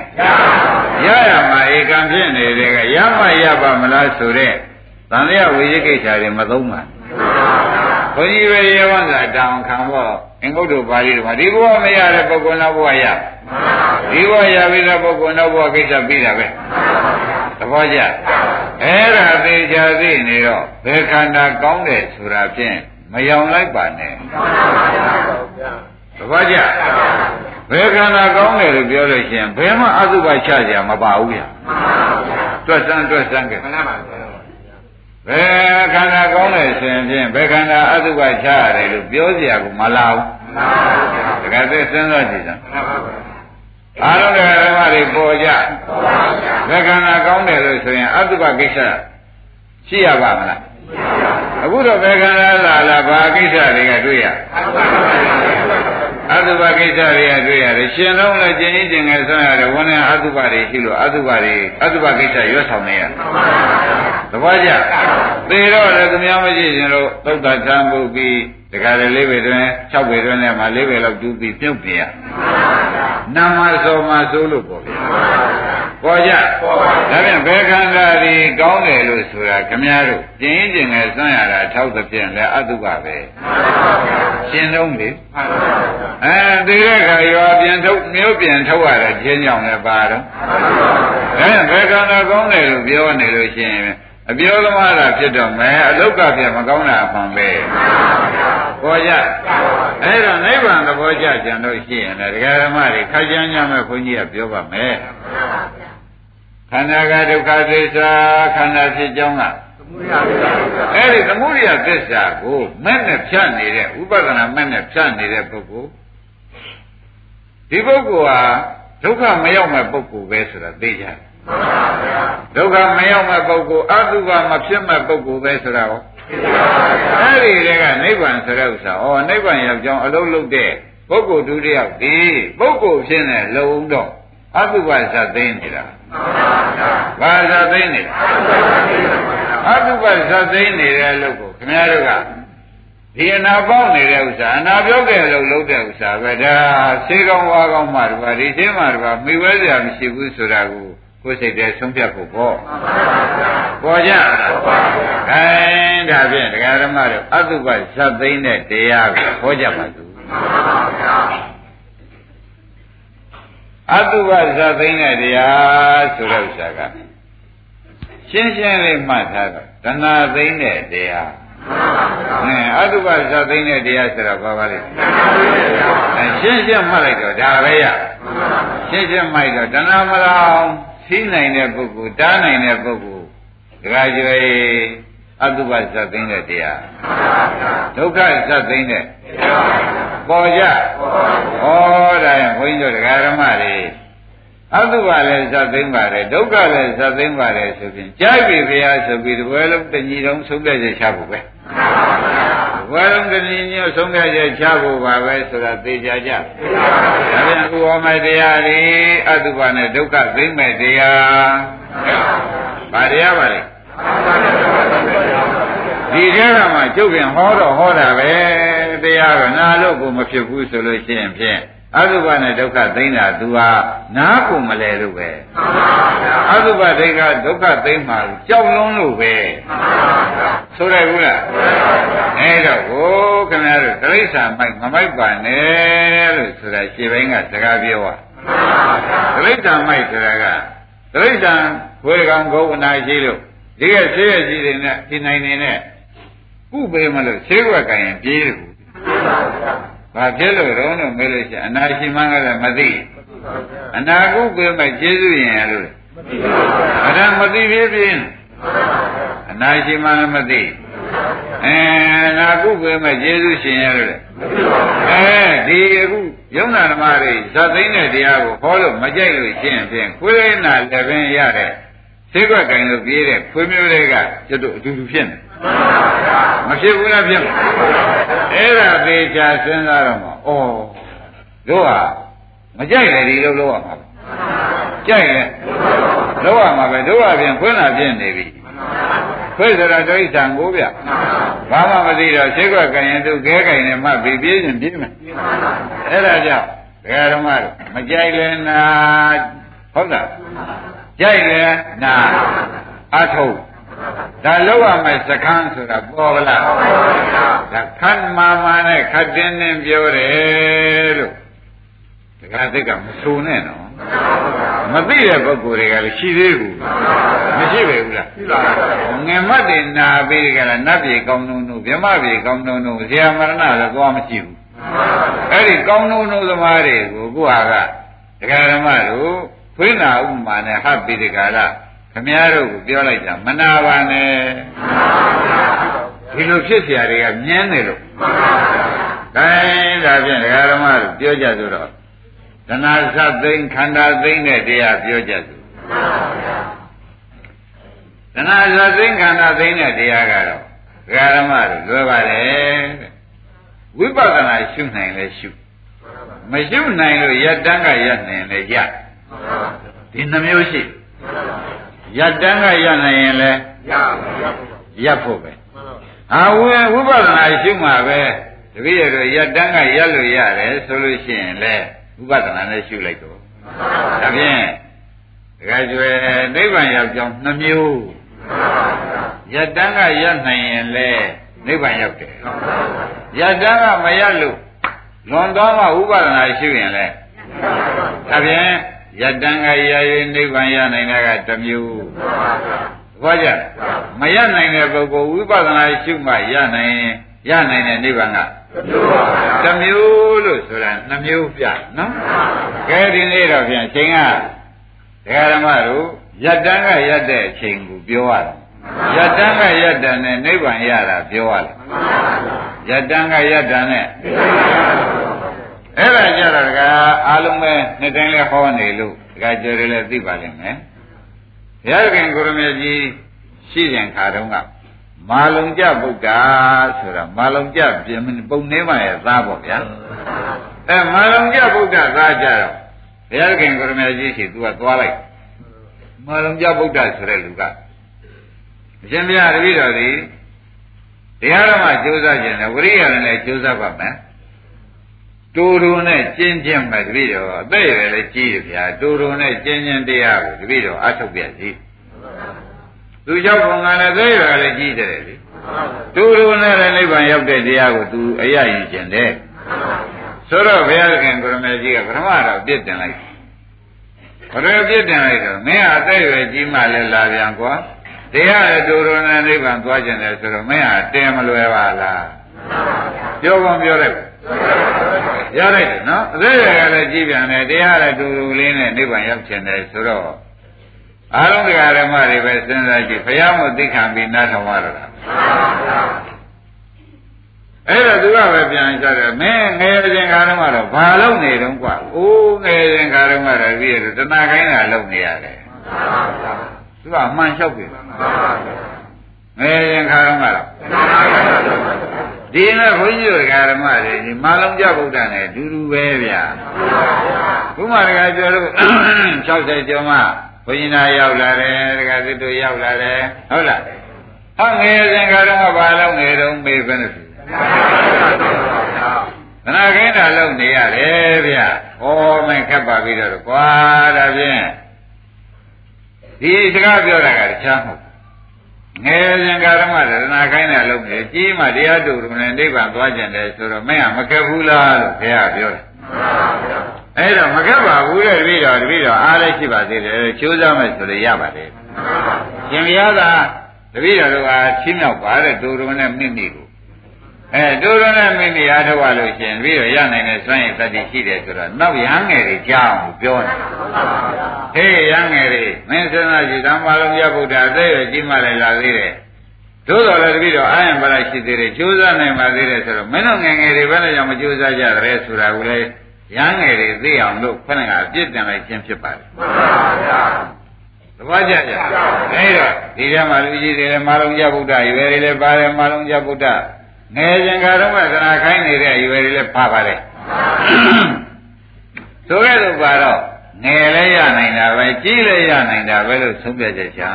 ရရမှာဧကံဖြစ်နေတဲ့ကရမရပါမလားဆိုတဲ့သံဃာဝိရိကိစ္စတွေမသုံးပါဘုန်းကြီးပဲရေဝန္တာတောင်ခံဖို့အင်္ဂုတ္တပါဠိတော်မှာဒီဘဝမရတဲ့ပုဂ္ဂိုလ်နောက်ဘဝရဒီဘဝရပြီးတဲ့ပုဂ္ဂိုလ်နောက်ဘဝကိစ္စပြီးတာပဲသဘောကျအဲ့ဒါသေချာသိနေတော့ဘယ်ခန္ဓာကောင်းတယ်ဆိုတာဖြင့် မယောင်လိုက်ပါနဲ့သဘောကျဘယ်ခန္ဓာကောင်းတယ်လို့ပြောလို့ရှိရင်ဘယ်မှအသုဘချကြမပါဘူးဗျာတွက်စမ်းတွက်စမ်းကြမှန်ပါပါဘယ်ခန္ဓာကောင်းတယ်ဆိုရင်ဖြင့်ဘယ်ခန္ဓာအသုဘချရတယ်လို့ပြောစရာကမလာဘူးမှန်ပါဗျာတကယ်သိစဉ်းစားကြည့်စမ်းမှန်ပါပါအားလုံးကဓမ္မတွေပေါ်ကြဘယ်ခန္ဓာကောင်းတယ်လို့ဆိုရင်အတုပကိစ္စရှိရပါမလား အခုတော့ဘယ်ခန္ဓာလာလာဘာကိစ္စတွေကတွေ့ရအတုပကိစ္စတွေကတွေ့ရတယ်ရှင်လုံးလည်းကျင်ကြီးကျင်ငယ်ဆွမ်းရတယ်ဝန်နဲ့အတုပတွေရှိလို့အတုပတွေအတုပကိစ္စရွတ်ဆောင်နေရသဘောကျသေတော့လည်းသူများမရှိရင်လို့သုတ်တချမ်းပုတ်ပြီး တခါလေလေးပေတွင်၆ပေတွင်နဲ့မှလေးပေလောက်တူးပြီးပြုတ်ပြရနာမစောမဆိုးလို့ပေါ့ဗျာပေါ်ကြဒါပြန်ဘယ်ခန္ဓာဒီကောင်းတယ်လို့ဆိုတာခမည်းတော်ကျင်ရင်ကျင်ငယ်စွန့်ရတာထောက်သဖြင့်လည်းအတုပပဲရှင်းတော့လေအဲဒီတဲ့ခါရွာပြန်ထုတ်မျိုးပြန်ထုတ်ရတာချင်းကြောင့်လည်းပါတော့ဒါပြန်ဘယ်ခန္ဓာကောင်းတယ်လို့ပြောနေလို့ရှိရင်အပြောသမားတာဖြစ်တော့မယ်အလုတ်ကဖြစ်မကောင်းတာအမှန်ပဲ ပေါ်ကြအဲ့တော့နိဗ္ဗာန်သဘောကျကြံလို့ရှိရင်လည်းဒကာဓမ္မတွေခက်ကြမ်းကြမ်းမဲ့ခွန်ကြီးကပြောပါမယ်ခန္ဓာကဒုက္ခသစ္စာခန္ဓာဖြစ်ကြောင်းကအဲ့ဒီသမုဒိယသစ္စာကိုမဲ့နဲ့ဖြတ်နေတဲ့ဥပဒနာမဲ့နဲ့ဖြတ်နေတဲ့ပုဂ္ဂိုလ်ဒီပုဂ္ဂိုလ်ဟာဒုက္ခမရောက်မဲ့ပုဂ္ဂိုလ်ပဲဆိုတာသိကြတယ်ဒုက္ခမရောက်မဲ့ပုဂ္ဂိုလ်အတုပမဖြစ်မဲ့ပုဂ္ဂိုလ်ပဲဆိုတာဟော အဲ့ဒီတွေကနိဗ္ဗာန်ဆိုတဲ့ဥစ္စာဩနိဗ္ဗာန်ရောက်ကြောင်းအလုံးလုံးတဲ့ပုဂ္ဂိုလ်ဒုတိယဒီပုဂ္ဂိုလ်ဖြစ်နေလုံးတော့အတုပဇတ်သိနေတာဘာဇတ်သိနေတာအတုပဇတ်သိနေတဲ့အလုပ်ကိုခင်ဗျားတို့ကဒီအနာပေါက်နေတဲ့ဥစ္စာအနာပြောက်တဲ့အလုပ်လုပ်တဲ့ဥစ္စာပဲဒါဆေးကောင်းဝါကောင်းမှတပါဒီချင်းမှတပါမိဝဲစရာမရှိဘူးဆိုတာကို ကိုယ်စိတ်တည်းဆုံးဖြတ်ဖို့ပေါ့ပေါ်ကြခိုင်းဒါဖြင့်ဒကာရမတို့အတုပဇတ်သိမ့်တဲ့တရားကိုဟောကြပါသူအတုပဇတ်သိမ့်တဲ့တရားဆိုတဲ့ဥစ္စာကရှင်းရှင်းလေးမှတ်ထားတော့တဏှာသိမ့်တဲ့တရားအဲအတုပဇတ်သိမ့်တဲ့တရားဆိုတော့ဘာပါလဲရှင်းရှင်းမှတ်လိုက်တော့ဒါပဲရရှင်းရှင်းမိုက်တော့တဏှာမလောင် သိနိုင်တဲ့ပုဂ္ဂိုလ်တားနိုင်တဲ့ပုဂ္ဂိုလ်ဒကာကျွေအတုပဇတ်သိမ့်တဲ့တရားဒုက္ခဇတ်သိမ့်တဲ့ပေါ်ကြဟောဒါရင်ဘုန်းကြီးတို့ဒကာဓမ္မတွေအတုပလည်းဇတ်သိမ့်ပါတယ်ဒုက္ခလည်းဇတ်သိမ့်ပါတယ်ဆိုရင်ကြားပြီဘုရားဆိုပြီးဒီဘွယ်လုံးတညီတော်ဆုံးဖြတ်ချက်ချဖို့ပဲ ဘွယ်လုံးတညီညွတ်ဆုံးဖြတ်ချက်ချဖို့ပါပဲဆိုတာသိကြကြဒါပြန်အခုဟောမယ့်တရားတွေအတုပနဲ့ဒုက္ခသိမ့်မဲ့တရားဘာတရားပါလဲဒီထဲကမှကျုပ်ပြန်ဟောတော့ဟောတာပဲတရားကနာလို့ကိုမဖြစ်ဘူးဆိုလို့ရှိရင်ဖြင့် အတုပနဲ့ဒုက္ခသိမ့်တာ तू ဟာနားကိုမလဲလို့ပဲအတုပဒိဋ္ဌဒုက္ခသိမ့်မှာကြောက်လွန်းလို့ပဲဆိုရဘူးလားအဲတော့ကိုခင်ဗျားတို့တိရစ္ဆာန်မိုက်မမိုက်ပါနဲ့လို့ဆိုတာရှင်းပိုင်းကစကားပြောတာတိရစ္ဆာန်မိုက်ဆိုတာကတိရစ္ဆာန်ဝေကောင်ဂုံအနာရှိလို့ဒီကဆေးရစီတွေနဲ့ဒီနိုင်နေနဲ့ကုပေးမလို့ဆေးွက်ကရင်ပြေးတယ်ဘာ ဖြစ်လို့တော့လို့မေးလို့ရှိရင်အနာရှိမှန်းကလည်းမသိအနာကုပေးမှကျေးဇူးရင်ရလို့အရမသိဖြစ်ဖြစ်အနာရှိမှန်းလည်းမသိအဲနာကုပေးမှကျေးဇူးရှင်ရလို့အဲဒီအခုယုံနာဓမ္မတွေဇတ်သိမ်းတဲ့တရားကိုဟောလို့မကြိုက်လို့ရှင်းဖြင့်ခွေးနာလည်းပင်ရတဲ့သိကွက်ကင်လို့ပြေးတဲ့ခွေးမျိုးတွေကကျွတ်တို့အတူတူဖြစ်နေ မဖြစ်ဘူးလားဖြစ်အဲ့ဒါသေချာစဉ်းစားတော့မှဩတို့ဟာမကြိုက်လေဒီလိုလုပ်ရမှာကြိုက်လေလုပ်ရမှာပဲတို့ဟာပြန်ခွင်းလာဖြစ်နေပြီခွေးဆိုတာဒိဋ္ဌံကိုဗျဘာမှမသိတော့သိကွက်ကင်ရင်သူခဲကင်နဲ့မှပြီးပြေးရင်ပြေးမယ်အဲ့ဒါကြောင့်ဒကာဓမ္မတို့မကြိုက်လဲနာဟုတ်လားကြိုက်တယ်နာအထုပ် ဒါလောက်ရမယ်စကန်းဆိုတာပေါ်ဗလားဒါခန်းမာမာနဲ့ခတ်တင်းတင်းပြောတယ်လို့တခါသိကမဆိုနဲ့နော်မသိတဲ့ပုဂ္ဂိုလ်တွေကလည်းရှိသေးဘူးမရှိပဲဘူးလားရှိပါဘူးငင်မတ်တင်နာပြီးကြလားနတ်ပြည်ကောင်းလုံးတို့ဗြဟ္မပြည်ကောင်းလုံးတို့ဇေယမရဏလည်းသွားမရှိဘူးအဲ့ဒီကောင်းလုံးတို့သမားတွေကိုကိုဟာကဒကာဓမ္မတို့ခွေးနာဥပမာနဲ့ဟပ်ပြီးဒီကလာ ခမည်းတော်ကိုပြောလိုက်တာမနာပါနဲ့ဒီလိုဖြစ်เสียတွေကမြန်းနေလို့ခိုင်းဒါဖြင့်ဒကာဓမ္မတို့ပြောကြဆိုတော့တဏှာသသိန်းခန္ဓာသိန်းတဲ့တရားပြောကြဆိုတဏှာသသိန်းခန္ဓာသိန်းတဲ့တရားကတော့ဒကာဓမ္မတို့လွယ်ပါတယ်ဝိပဿနာရှုနိုင်လဲရှုမရှုနိုင်လို့ယတန်းကယနိုင်လဲရဒီနှမျိုးရှိ ရတန်းကရနိုင်ရင်လဲရဖို့ပဲဟာဝိဝိပဿနာရှုမှပဲတပည့်ရတော့ရတန်းကရလို့ရတယ်ဆိုလို့ရှိရင်လဲဝိပဿနာနဲ့ရှုလိုက်တော့ဒါဖြင့်တခါကျွယ်နိဗ္ဗာန်ရောက်ကြောင်းနှမျိုးရတန်းကရနိုင်ရင်လဲနိဗ္ဗာန်ရောက်တယ်ရတန်းကမရလို့လွန်သွားမှဥပဒနာရှိရင်လဲဒါဖြင့် ယတံကရ၍နိဗ္ဗာန်ရနိုင်တာကတစ်မျိုးဘာကြမရနိုင်တဲ့ပုဂ္ဂိုလ်ဝိပဿနာရှုမှရနိုင်ရနိုင်တဲ့နိဗ္ဗာန်ကတစ်မျိုးလို့ဆိုတာနှမျိုးပြနော်ကဲဒီနေ့တော့ပြန်ချိန်ကဒကာဓမ္မတို့ယတံကရတဲ့အချိန်ကိုပြောရတာယတံကယတံနဲ့နိဗ္ဗာန်ရတာပြောရတယ်ယတံကယတံနဲ့ အဲ့ဒါကြတော့ကအားလုံးပဲနှစ်တိုင်းလဲဟောနေလို့ဒကာကျော်တွေလည်းသိပါလိမ့်မယ်ဘုရားခင်ကိုရမေကြီးရှိရင်ခါတုန်းကမာလုံကြဗုဒ္ဓဆိုတာမာလုံကြပြင်ပုံနေမှရဲ့သားပေါ့ဗျာအဲမာလုံကြဗုဒ္ဓသားကြတော့ဘုရားခင်ကိုရမေကြီးရှိသူကသွားလိုက်မာလုံကြဗုဒ္ဓဆိုတဲ့လူကအရှင်ဘုရားတပည့်တော်ဒီတရားဓမ္မကြိုးစားခြင်းနဲ့ဝိရိယနဲ့ကြိုးစားပါမယ် တူတူနဲ့ကျင့်ကျင့်မဲ့တပည့်တော်အသက်ရည်လည်းကြီးတယ်ဗျာတူတူနဲ့ကျင့်ကျင့်တရားကိုတပည့်တော်အထုတ်ပြစီသူရောက်ပုံကလည်းသက်ရည်လည်းကြီးတယ်လေတူတူနဲ့လည်းနိဗ္ဗာန်ရောက်တဲ့တရားကိုသူအရယူခြင်းတယ်ဆိုတော့ဘုရားခင်ကိုရမေကြီးကပထမတော့ပြစ်တင်လိုက်ဘယ်လိုပြစ်တင်လိုက်တော့မင်းအသက်ရည်ကြီးမှလည်းလာပြန်ကွာတရားရတူတူနဲ့နိဗ္ဗာန်သွားခြင်းတယ်ဆိုတော့မင်းဟာတင်မလွယ်ပါလားပြောကုန်ပြောလိုက် ရလိုက်တယ်နော်အဲ့ဒါကလည်းကြည်ပြန်တယ်တရားလည်းတူတူလေးနဲ့နိဗ္ဗာန်ရောက်ချင်တယ်ဆိုတော့အာရုံတရားဓမ္မတွေပဲစဉ်းစားကြည့်ဘုရားမသိခံပြီးနားထောင်ရတာအဲ့ဒါသူကပဲပြန်ကြတယ်မင်းငယ်စဉ်ခါတုန်းကတော့ဘာလုပ်နေတုန်းကွာ။အိုးငယ်စဉ်ခါတုန်းကတော့ပြီးရတော့တဏှာခိုင်းတာလုပ်နေရတယ်။သူကအမှန်လျှောက်ပြီ။ငယ်စဉ်ခါတုန်းကတော့တဏှာခိုင်းတာလုပ် ဒီနဲ့ဘုန်းကြီးတို့ဓမ္မတွေဒီမာလုံးကြဗုဒ္ဓနဲ့အတူတူပဲဗျာဘုမာတကပြောလို့60ကျော်မှဘုန်းကြီးနာရောက်လာတယ်တကသစ်တို့ရောက်လာတယ်ဟုတ်လားဟောငယ်စဉ်ခါတော့ဘာလုံးငယ်တုံးမေးပဲနဲ့သနာခင်းတာလုံနေရတယ်ဗျ။ဩမင်းခက်ပါပြီတော့ကွာဒါဖြင့်ဒီစကားပြောတာကတခြားမဟုတ် ငယ်စဉ်ကာရမသနာခိုင်းတာလုံနေကြီးမှတရားတူတယ်နဲ့နိဗ္ဗာန်သွားကြတယ်ဆိုတော့မင်းကမခက်ဘူးလားလို့ဘုရားပြောတယ်။အဲ့တော့မခက်ပါဘူးတဲ့တပည့်တော်တပည့်တော်အားလည်းရှိပါသေးတယ်ချိုးစားမယ်ဆိုလို့ရပါတယ်။ရှင်ဘုရားကတပည့်တော်တို့ကချင်းမြောက်ပါတဲ့တူတယ်နဲ့မိမိကို အဲတူရနဲ့မိမိအားထုတ်ရလို့ရှင်ပြီးတော့ရနိုင်တဲ့စွမ်းရည်တတိရှိတယ်ဆိုတော့နောက်ရဟန်းငယ်တွေကြားအောင်ပြောတယ်။ဟေးရဟန်းငယ်တွေမင်းစဉ်းစားကြည့်ဓမ္မလုံးရဗုဒ္ဓအသေးရကြီးမှလည်းလာသေးတယ်။သို့တော်လည်းတပည့်တော်အာယံပါရရှိသေးတယ်ကြိုးစားနိုင်ပါသေးတယ်ဆိုတော့မင်းတို့ငယ်ငယ်တွေဘယ်နဲ့ကြောင့်မကြိုးစားကြရဲဆိုတာကိုလည်းရဟန်းငယ်တွေသိအောင်လို့ခဏကအပြစ်တင်လိုက်ခြင်းဖြစ်ပါတယ်။မှန်ပါဗျာ။သဘောကျကြ။အဲဒါဒီထဲမှာလူကြီးတွေလည်းမာလုံးကြဗုဒ္ဓရွယ်တွေလည်းပါတယ်မာလုံးကြဗုဒ္ဓ ငယ်စဉ်ကတော့မှသနာခိုင်းနေတဲ့အရွယ်တွေလည်းဖပါတယ်ဆိုခဲ့လို့ပါတော့ငယ်လည်းရနိုင်တာပဲကြီးလည်းရနိုင်တာပဲလို့ဆုံးဖြတ်ချက်ချာ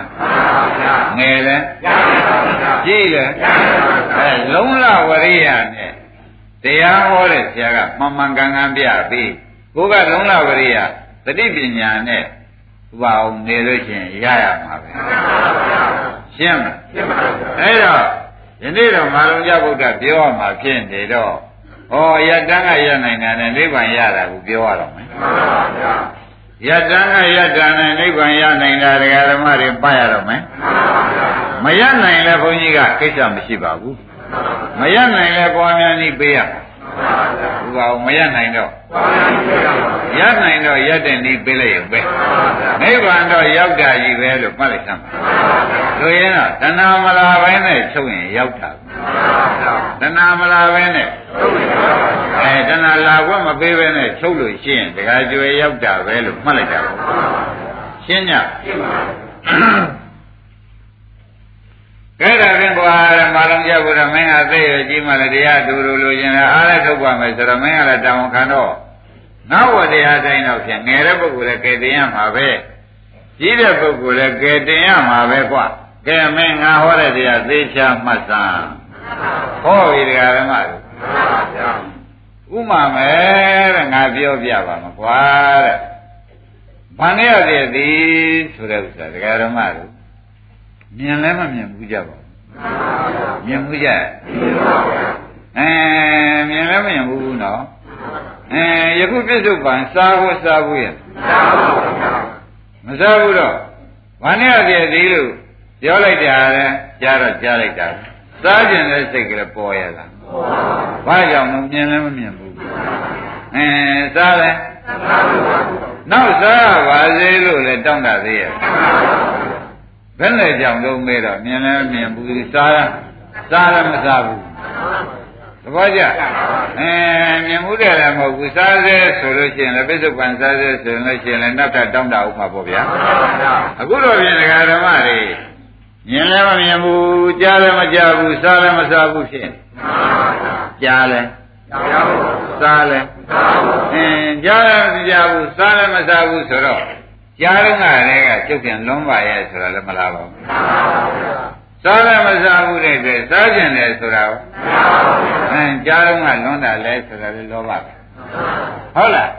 ငယ်လည်းကြီးလည်းအဲလုံးလဝရိယနဲ့တရားဟောတဲ့ဆရာကမှန်မှန်ကန်ကန်ပြပြီးကိုကလုံးလဝရိယသတိပညာနဲ့ဥပအောင်နေလို့ရှိရင်ရရမှာပဲရှင်းမလားရှင်းပါဘူးအဲ့တော့ ယနေ့တော့မာလုံကြဗုဒ္ဓပြောရမှာဖြစ်နေတော့ဩယတန်းကရနိုင်တာနဲ့နိဗ္ဗာန်ရတာကိုပြောရတော့မယ်မှန်ပါဗျာယတန်းကယတန်းနဲ့နိဗ္ဗာန်ရနိုင်တာဒကာဓမ္မတွေပတ်ရတော့မယ်မှန်ပါဗျာမရနိုင်လဲဘုန်းကြီးကကိစ္စမရှိပါဘူးမရနိုင်လဲပွားများနည်းပေးရမှာ ဘုရားမရနိုင်တော့ရနိုင်တော့ရတဲ့နည်းပေးလိုက်ရုံပဲနိဗ္ဗာန်တော့ရောက်တာကြီးပဲလို့မှတ်လိုက်သမ်းပါဆိုရင်တော့တဏှာမလာဘဲနဲ့ချုပ်ရင်ရောက်တာတဏှာမလာဘဲနဲ့အဲတဏှာလာခွင့်မပေးဘဲနဲ့ချုပ်လို့ရှိရင်တခါကျွေရောက်တာပဲလို့မှတ်လိုက်တာပေါ့ရှင်းည ကဲဒါဖြင့်ကွာမာလုံးကြဘူးတော့မင်းကသိရကြီးမှလည်းတရားတူတူလိုချင်တယ်အားလည်းထုတ်ပါမယ်ဆိုတော့မင်းကလည်းတောင်းခံတော့နောက်ဝတရားတိုင်းတော့ဖြင့်ငယ်တဲ့ပုဂ္ဂိုလ်လည်းကဲတင်ရမှာပဲကြီးတဲ့ပုဂ္ဂိုလ်လည်းကဲတင်ရမှာပဲကွာကဲမင်းငါဟောတဲ့တရားသေချာမှတ်စမ်းဟောပြီတရားဓမ္မတွေဥမာမယ်တဲ့ငါပြောပြပါမကွာတဲ့ဘာနဲ့ရတဲ့သည်ဆိုတဲ့ဥစ္စာတရားဓမ္မတွေ မြင်လည်းမမြင်ဘူးကြပါဘူးမြင်ဘူးကြအဲမြင်လည်းမမြင်ဘူးနော်အဲယခုပြစ္ဆုတ်ပံစားဖို့စားဖို့ရမစားဘူးတော့ဘာနဲ့ရတဲ့သည်လို့ပြောလိုက်တာလဲကြားတော့ကြားလိုက်တာစားကျင်တဲ့စိတ်ကလေးပေါ်ရလားဘာကြောင့်မမြင်လည်းမမြင်ဘူးအဲစားလဲနောက်စားပါစေလို့လည်းတောင်းတသေးရဲ့ ဘယ်နဲ့ကြောင့်တော့မဲတော့မြင်လည်းမြင်ဘူးစားစားလည်းမစားဘူးသဘောကျအဲမြင်မှုတယ်လည်းမဟုတ်ဘူးစားစေဆိုလို့ရှိရင်လည်းပြစ္ဆုတ်ပန်စားစေဆိုလို့ရှိရင်လည်းနောက်ထပ်တောင်းတဥမှာပေါ့ဗျာအခုတော့ပြင်ဒကာဓမ္မတွေမြင်လည်းမမြင်ဘူးကြားလည်းမကြားဘူးစားလည်းမစားဘူးဖြစ်ကြားလည်းစားလည်းအင်းကြားလည်းမကြားဘူးစားလည်းမစားဘူးဆိုတော့ ကြားတော့ကလည်းကကျုပ်ပြန်လွန်ပါရဲ့ဆိုတာလည်းမလားပါဘူးစားလည်းမစားဘူးတဲ့အတွက်စားကျင်တယ်ဆိုတာအင်းကြားတော့ကလွန်တာလဲဆိုတာလည်းလောဘပဲဟုတ်လား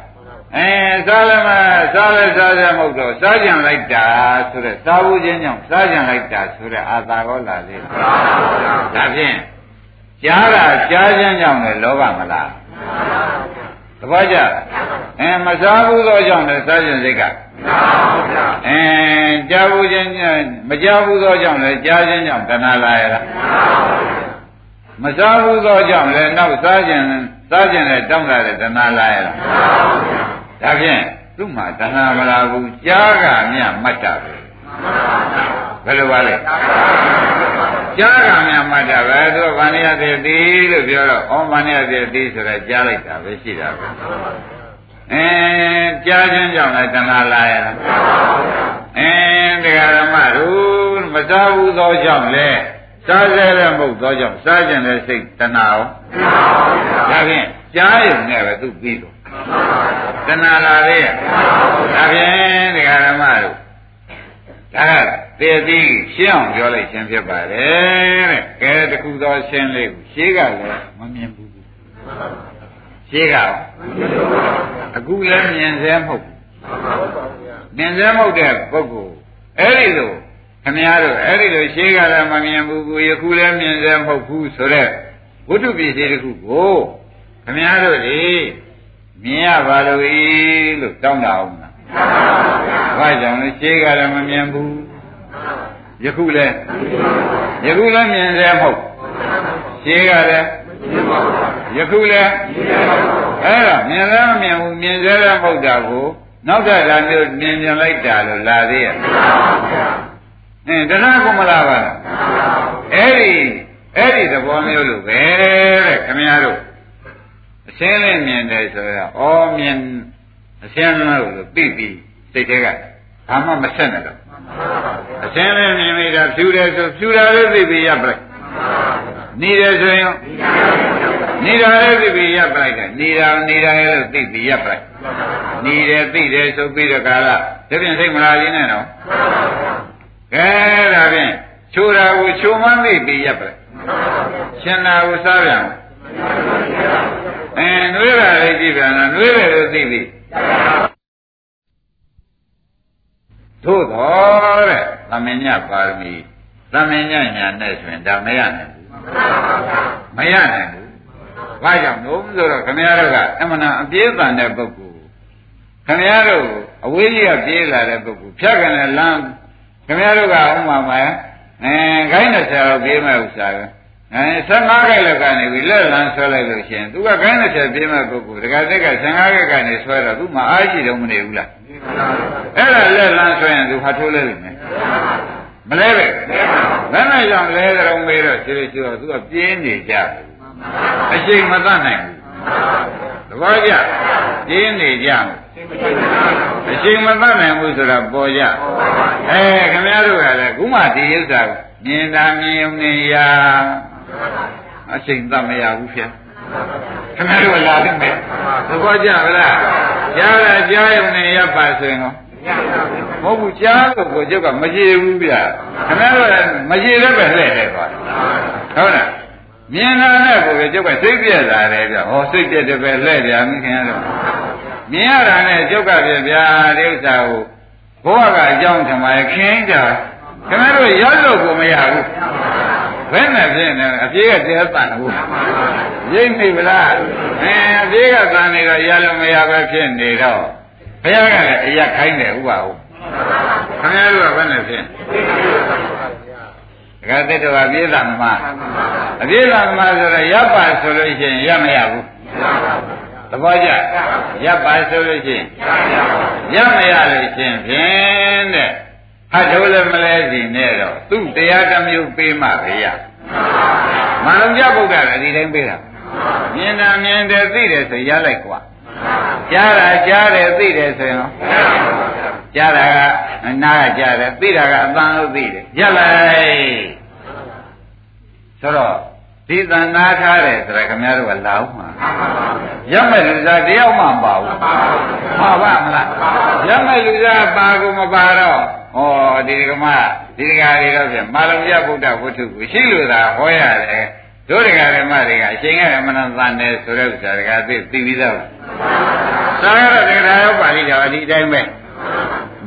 အဲစားလည်းမစားလည်းစားရမဟုတ်တော့စားကြံလိုက်တာဆိုတဲ့စားဘူးချင်းကြောင့်စားကြံလိုက်တာဆိုတဲ့အာသာရောလာသေးတယ်။ဒါဖြင့်ကြားတာကြားချင်းကြောင့်လည်းလောဘမလား။သ ဘောကျ။အဲမစားဘူးသောကြောင့်လည်းစားကြံစိတ်ကအဲကြားဘူးချင်းမကြားဘူးသောကြောင့်လည်းကြားချင်းကြောင့်တဏှာလာရလား။ဟမစားဘူးသောကြောင့်လည်းနောက်စားခြင်းစားခြင်းနဲ့တောင်းတာတဲ့တဏှာလာရလားဒါဖြင့်သူ့မှာတဏှာမလာဘူးကြားကမြမတ်တာပဲဘယ်လိုပါလဲ ကြားကမြမတ်တာပဲသူကဗာဏိယသေတိလို့ပြောတော့ဩဗာဏိယသေတိဆိုတာကြားလိုက်တာပဲရှိတာပဲအဲကြားခြင်းကြောင့်လည်းတဏှာလာရလားအဲတရားဓမ္မတို့မစားဘူးသောကြောင့်လည်းစားကြတဲ့မဟုတ်သောကြောင့်စားကြတဲ့စိတ်တဏှာရောဒါဖြင့်ကြားရုံနဲ့ပဲသူပြီးတော့တဏှာလာလေဒါဖြင့်တရားဓမ္မတို့ ဒါကတည်ပြီးရှင်းအောင်ပြောလိုက်ခြင်းဖြစ်ပါတယ်တဲ့ကဲတခုသောရှင်းလေးကိုရှင်းကလည်းမမြင်ဘူးရှင်းကအခုလည်းမြင်စဲမဟုတ်ဘူးမြင်စဲမဟုတ်တဲ့ပုဂ္ဂိုလ်အဲ့ဒီလိုခင်ဗျားတို့အဲ့ဒီလိုရှေးကလည်းမမြင်ဘူးကိုယခုလည်းမြင်စေမဟုတ်ဘူးဆိုတော့ဝိတုပစ္စည်းတစ်ခုကိုခင်ဗျားတို့လေမြင်ရပါလို့ဤလို့တောင်းတာအောင်လား ဘာကြောင့်လဲရှေးကလည်းမမြင်ဘူးယခုလည်းယခုလည်းမြင်စေမဟုတ်ရှေးကလည်းယခုလည်းအဲ့ဒါမြင်လည်းမမြင်ဘူးမြင်စေလည်းမဟုတ်တာကိုနောက်တဲ့လာမျိုးမြင်မြင်လိုက်တာလို့လာသေးရဲ့အင်းတရားကမလာပါလားအဲ့ဒီအဲ့ဒီသဘောမျိုးလို့ပဲတဲ့ခင်ဗျားတို့အရှင်းလေးမြင်တယ်ဆိုတော့ဩမြင် အရှင်းလို့လို့သိပြီစိတ်ထဲကဘာမှမဆက်နဲ့တော့အရှင်းလေးမြင်မိတာဖြူတယ်ဆိုဖြူတာလေးသိပြီရပ်ပလိုက်နေတယ်ဆိုရင်နေတာလေးသိပြီရပ်ပလိုက်တယ်နေတာနေတာလေးလို့သိပြီရပ်ပလိုက်နေတယ်သိတယ်ဆိုပြီးတော့ကာလဒါပြင်စိတ်မလာရင်းနဲ့တော့ကဲဒါဖြင့်ချိုးတာကိုချိုးမှန်းသိပြီးရပ်ပလိုက်ရှင်နာကိုစားပြန်အဲနှွေးတာလေးကြည့်ပြန်လားနှွေးတယ်လို့သိပြီ သို့တော်တဲ့သမင်ညပါရမီသမင်ညညာနဲ့ဆိုရင်ဒါမရနိုင်ဘူးမရနိုင်ဘူးဘာကြောင့်လို့ဆိုတော့ခမရတို့ကအမှန်အပြေးတန်တဲ့ပုဂ္ဂိုလ်ခမရတို့အဝေးကြီးကပြေးလာတဲ့ပုဂ္ဂိုလ်ဖြတ်ကန်တဲ့လမ်းခင်ဗျားတို့ကဥမာမှာအဲခိုင်းတဲ့ဆရာတော်ပြေးမဲ့ဥစ္စာပဲ အဲ15ခိုက်လောက်ကနေပြီးလက်လန်းဆွဲလိုက်လို့ရှိရင်သူကခိုင်းတဲ့ဆရာပြေးမဲ့ပုဂ္ဂိုလ်တခါတည်းက15ခိုက်ကနေဆွဲတော့သူမှအားရှိတော့မနေဘူးလားအဲ့ဒါလက်လန်းဆွဲရင်သူဟာထိုးလဲလိမ့်မယ်မလဲပဲဘယ်နဲ့ကြောင့်လဲကြုံမေးတော့ရှိရှိတော့သူကပြင်းနေကြအချိန်မတတ်နိုင်ဘူးသဘောကျပြင်းနေကြအချိန်မတတ်နိုင်ဘူးဆိုတာပေါ်ကြအဲခင်ဗျားတို့ကလည်းခုမှဒီဥစ္စာမြင်တာမြင်ုံနဲ့ရာ အချိန်တတ်မရဘူးဖြင့်ခင်ဗျားတို့လာတယ်မယ်သဘောကျဗလားကြားတာကြားရုံနဲ့ရပ်ပါဆိုရင်တော့မဟုတ်ဘူးကြားလို့ကိုကျုပ်ကမကြည့်ဘူးဗျခင်ဗျားတို့မကြည့်လည်းပဲလှည့်တယ်ပါဟုတ်လားမြင်တာနဲ့ကိုကျုပ်ကစိတ်ပြက်လာတယ်ဗျဟောစိတ်ပြက်တယ်ပဲလှည့်ပြန်ခင်ဗျားတို့မြင်ရတာနဲ့ကျုပ်ကပြဗျာဒီဥစ္စာကိုဘဝကအကြောင်းထမရဲ့ခင်းကြခင်ဗျားတို့ရောက်လို့ကိုမရဘူး ဘယ်နဲ့ဖြစ်နေအပြေးကတဲတန်ဘူးရိပ်မိဗလားအဲအပြေးကတန်နေတော့ရလို့မရပဲဖြစ်နေတော့ဘုရားကလည်းအရာခိုင်းတယ်ဥပါဟုတ်ခင်ဗျားတို့ကဘယ်နဲ့ဖြစ်ဒကာတက်တော်အပြေးသာမအပြေးသာမဆိုတော့ရပ်ပါဆိုလို့ရှိရင်ရမရဘူးသဘောကျရပ်ပါဆိုလို့ရှိရင်ရမရလို့ရှိရင်ဖြင့်တဲ့ ဟတ်တို့လည်းမလဲစီနဲ့တော့သူ့တရားတစ်မျိုးပေးမှပဲရမလုံးကြဗုဒ္ဓလည်းဒီတိုင်းပေးတာမြင်တာမြင်တယ်သိတယ်ဆိုရလိုက်กว่าကြားတာကြားတယ်သိတယ်ဆိုရင်ကြားတာကနားကကြားတယ်သိတာကအပန်းလို့သိတယ်ရလိုက်ဆိုတော့ဒီသံနာထားတယ်ဆိုတော့ခင်ဗျားတို့ကလာဦးမှာရမဲ့လူစားတယောက်မှမပါဘူးမှာပါမလားရမဲ့လူစားပါကိုမပါတော့ ဩဒီကမဒီကရီတော့ဖြင့်မာလုံရဗုဒ္ဓဝတ္ထုကိုရှိလို့သာဟောရတယ်တို့ဒကာဓမ္မတွေကအချိန်ကအမှန်တန်တယ်ဆိုတဲ့ဥစ္စာတွေကသိသိပြီးသားသာရတော့တရားရောပါဠိတော်ဒီအတိုင်းပဲ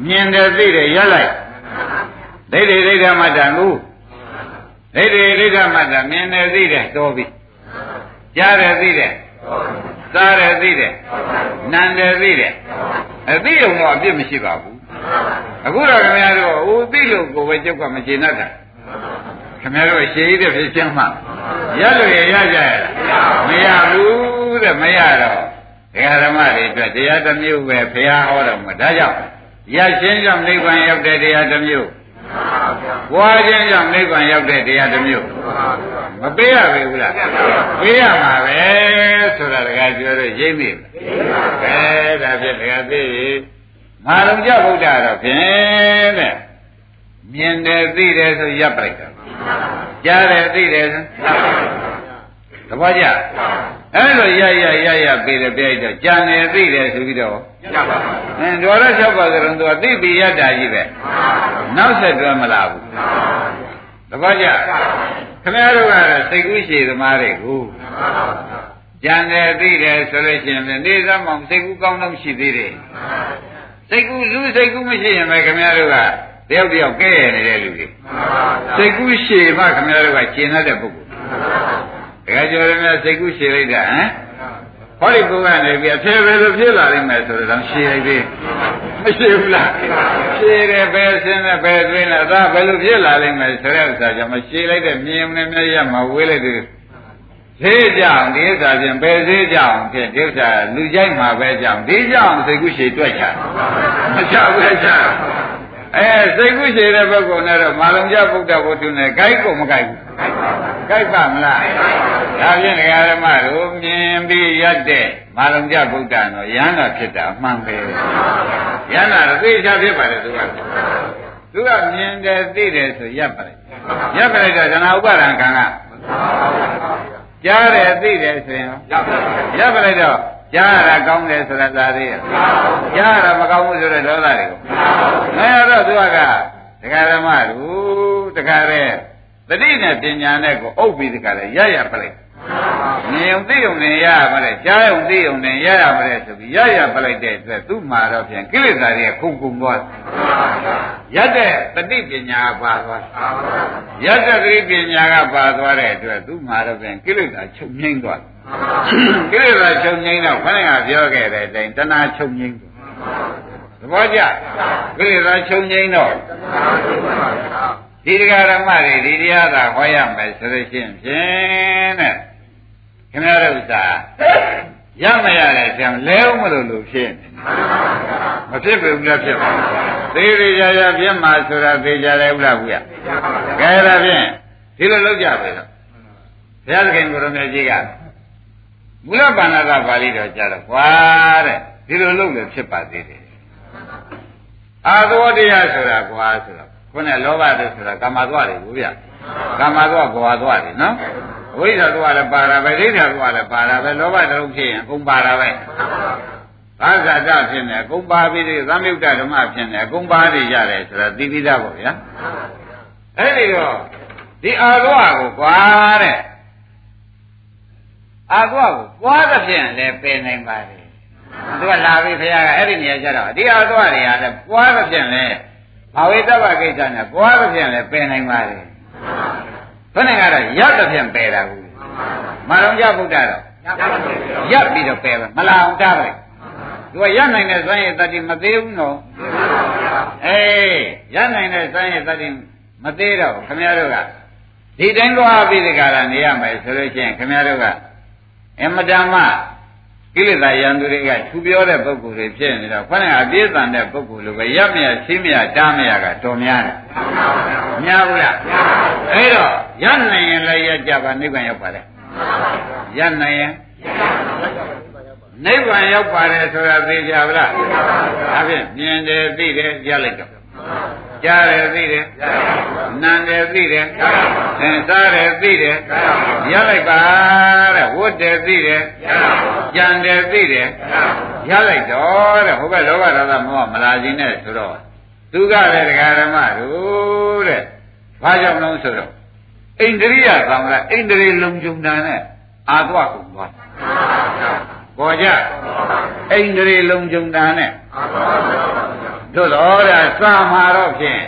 မြင်တယ်သိတယ်ရက်လိုက်ဒိဋ္ဌိဒိဋ္ဌမတ္တကိုဒိဋ္ဌိဒိဋ္ဌမတ္တမြင်တယ်သိတယ်တော်ပြီကြားတယ်သိတယ်စားတယ်သိတယ်နားတယ်သိတယ်အသိုံတော့အပြစ်မရှိပါဘူး အခုတော့ခင်ဗျားတို့ဟိုသိလို့ကိုပဲကြောက်ကမကျေနပ်တာခင်ဗျားတို့ရှေးတဲ့ဖြစ်ချင်းမှရလို့ရရကြရလားမရဘူးတဲ့မရတော့ဒကာဓမ္မတွေအတွက်တရားတစ်မျိုးပဲဘုရားဟောတော်မှာဒါကြောင့်ရချင်းကြောင့်နိဗ္ဗာန်ရောက်တဲ့တရားတစ်မျိုးဘွားချင်းကြောင့်နိဗ္ဗာန်ရောက်တဲ့တရားတစ်မျိုးမပေးရဘူးလားပေးရမှာပဲဆိုတာတကယ်ပြောတော့ရိမ့်နေတယ်ကဲဒါဖြင့်တကယ်သိ မာလုံကြဗုဒ္ဓတော့ဖြင့်တဲ့မြင်တယ်သိတယ်ဆိုရပ်ပလိုက်တာကြားတယ်သိတယ်ဆိုသဘောကျအဲ့လိုရရရရပေးတယ်ပြိုက်တော့ကြံတယ်သိတယ်ဆိုပြီးတော့အင်းဒေါ်ရ၆ပါးကရုံသူကသိပြီးရတာကြီးပဲနောက်ဆက်တွဲမလာဘူးသဘောကျခင်ဗျားတို့ကတော့စိတ်ကူးရှည်သမားတွေကိုကြံတယ်သိတယ်ဆိုလို့ရှိရင်နေသမောင်စိတ်ကူးကောင်းတော့ရှိသေးတယ် စိတ်ကူးလူစိတ်ကူးမရှိရင်ပဲခင်ဗျားတို့ကတယောက်တယောက်ကဲရနေတဲ့လူတွေစိတ်ကူးရှည်မှခင်ဗျားတို့ကကျင်တဲ့ပုဂ္ဂိုလ်တကယ်ကြော်ရမယ်စိတ်ကူးရှည်လိုက်တာဟမ်ဟောဒီကုန်းကနေပြီးအဖြစ်ပဲလို့ဖြစ်လာနိုင်မယ်ဆိုတော့ရှည်လိုက်သေးမရှိဘူးလားရှည်တယ်ပဲဆင်းတယ်ပဲတွင်းတယ်ဒါဘယ်လိုဖြစ်လာနိုင်မယ်ဆိုတဲ့ဥစ္စာကြောင့်မရှည်လိုက်တဲ့မြင်မနေမြရမဝေးလိုက်တဲ့ ဈေးကြောင်ဒီဥစ္စာဖြင့်ပဲဈေးကြောင်ဖြင့်ဒီဥစ္စာလူကြိုက်မှာပဲကြောင်ဒီကြောင်စိတ်ကူးရှည်တွက်ချမချဘူးချအဲစိတ်ကူးရှည်တဲ့ဘက်ကတော့မာလုံကြဗုဒ္ဓဘုသူနဲ့ဂိုက်ကိုမဂိုက်ဘူးဂိုက်ပါမလားဒါဖြင့်ဒကာဓမ္မတို့မြင်ပြီးရတဲ့မာလုံကြဗုဒ္ဓတော့ယန္တာဖြစ်တာအမှန်ပဲယန္တာတော့သိချဖြစ်ပါလေသူကသူကမြင်တယ်သိတယ်ဆိုရပ်ပါလိုက်ရပ်ပါလိုက်တော့ဇနာဥပါဒံခံက ကြားတယ်သိတယ်ဆိုရင်ရပ်ပါလိုက်တော့ကြားရတာကောင်းတယ်ဆိုတာသာသေးရဲ့ကြားရတာမကောင်းဘူးဆိုတဲ့ဒေါသတွေကိုမရတော့သူကဒကာဓမ္မတို့တခါတဲ့တတိနဲ့ပညာနဲ့ကိုအုပ်ပြီးတခါလဲရရပလိုက် မြင်ုံသိုံနဲ့ရရမလဲကြားုံသိုံနဲ့ရရမလဲဆိုပြီးရရပလိုက်တဲ့အတွက်သူ့မှာတော့ဖြင့်ကိလေသာတွေခုန်ခုန်သွားရတဲ့တတိပညာပါသွားရတဲ့တတိပညာကပါသွားတဲ့အတွက်သူ့မှာတော့ဖြင့်ကိလေသာချုပ်ငိမ့်သွားကိလေသာချုပ်ငိမ့်တော့ခဏကပြောခဲ့တဲ့အတိုင်းတဏှာချုပ်ငိမ့်သွားသဘောကျကိလေသာချုပ်ငိမ့်တော့ဒီတရားဓမ္မတွေဒီတရားသာဟောရမယ်ဆိုလို့ရှိရင်ဖြင့်တဲ့ ခင်ဗျားတို့ဥစ္စာရမရတဲ့ဆံလဲဦးမလို့လို့ဖြစ်နေမဖြစ်ဘူးလားဖြစ်ပါသေးသေးရရဖြစ်မှာဆိုတာသိကြတယ်ဥလားဘူးရကဲဒါဖြင့်ဒီလိုလုပ်ကြပြီတော့ဘုရားသခင်ကိုရမေကြီးကမူလပါဏာကပါဠိတော်ကြတော့ကွာတဲ့ဒီလိုလုပ်လို့ဖြစ်ပါသေးတယ်အာသောတရားဆိုတာကွာဆိုတော့ခုနလောဘတို့ဆိုတာကာမသွားတယ်ဘူးဗျကာမသွားဘဝသွားတယ်နော် ဝိဇ္ဇာသွားလည်းပါတာပဲဒိဋ္ဌာသွားလည်းပါတာပဲလောဘတုံးဖြစ်ရင်အကုန်ပါတာပဲဘာဇာတဖြစ်နေအကုန်ပါပြီးဒီသံယုတ်တဓမ္မဖြစ်နေအကုန်ပါနေရတယ်ဆိုတာသိပြီးသားပေါ့ဗျာအဲ့ဒီတော့ဒီအာသောကိုကွာတဲ့အာသောကိုကွာသဖြင့်လည်းပယ်နိုင်ပါတယ်သူကလာပြီခင်ဗျားကအဲ့ဒီနေရာကျတော့ဒီအာသောတွေကလည်းကွာသဖြင့်လည်းဘာဝိတ္တဗကိစ္စနဲ့ကွာသဖြင့်လည်းပယ်နိုင်ပါလေ ဘယ်နဲ့ကတော့ရပ်သဖြင့်ပယ်တာဘူးမတော်ကြဗုဒ္ဓတော့ရပ်ပြီးတော့ပယ်ပါမလာအောင်တားပါသူကရပ်နိုင်တဲ့ဇန်ရဲ့တတိမသေးဘူးနော်အေးရပ်နိုင်တဲ့ဇန်ရဲ့တတိမသေးတော့ခင်ဗျားတို့ကဒီတိုင်းသွားပြီးဒီကရာနေရမယ်ဆိုလို့ရှိရင်ခင်ဗျားတို့ကအမတန်မှ ကိလေသာယံသူတွေကထူပြောတဲ့ပုဂ္ဂိုလ်တွေဖြစ်နေတော့ခဏအပြည့်စုံတဲ့ပုဂ္ဂိုလ်လိုပဲရမရချင်းမရတားမရကတော်များတယ်။များဘူးလား။အဲ့တော့ရနိုင်ရင်လည်းရကြပါနိဗ္ဗာန်ရောက်ပါလေ။ရနိုင်ရင်နိဗ္ဗာန်ရောက်ပါတယ်ဆိုတာသိကြပါလား။ဒါဖြင့်မြင်တယ်သိတယ်ကြားလိုက်တော့ ကြားတယ်သိတယ်နားတယ်သိတယ်သင်စားတယ်သိတယ်ရလိုက်ပါတဲ့ဝတ်တယ်သိတယ်ကြံတယ်သိတယ်ရလိုက်တော့တဲ့ဟိုဘက်လောဘဒေါသမောဟမလာခြင်းနဲ့ဆိုတော့သူကလည်းတရားဓမ္မတို့တဲ့ဘာကြောင့်လဲဆိုတော့ဣန္ဒြိယသံဃာဣန္ဒြေလုံခြုံတာနဲ့အာသွားကုန်သွား ပေါ်ကြဣန္ဒြေလုံခြုံတာနဲ့တို့တော့ဒါစာမှာတော့ဖြင့်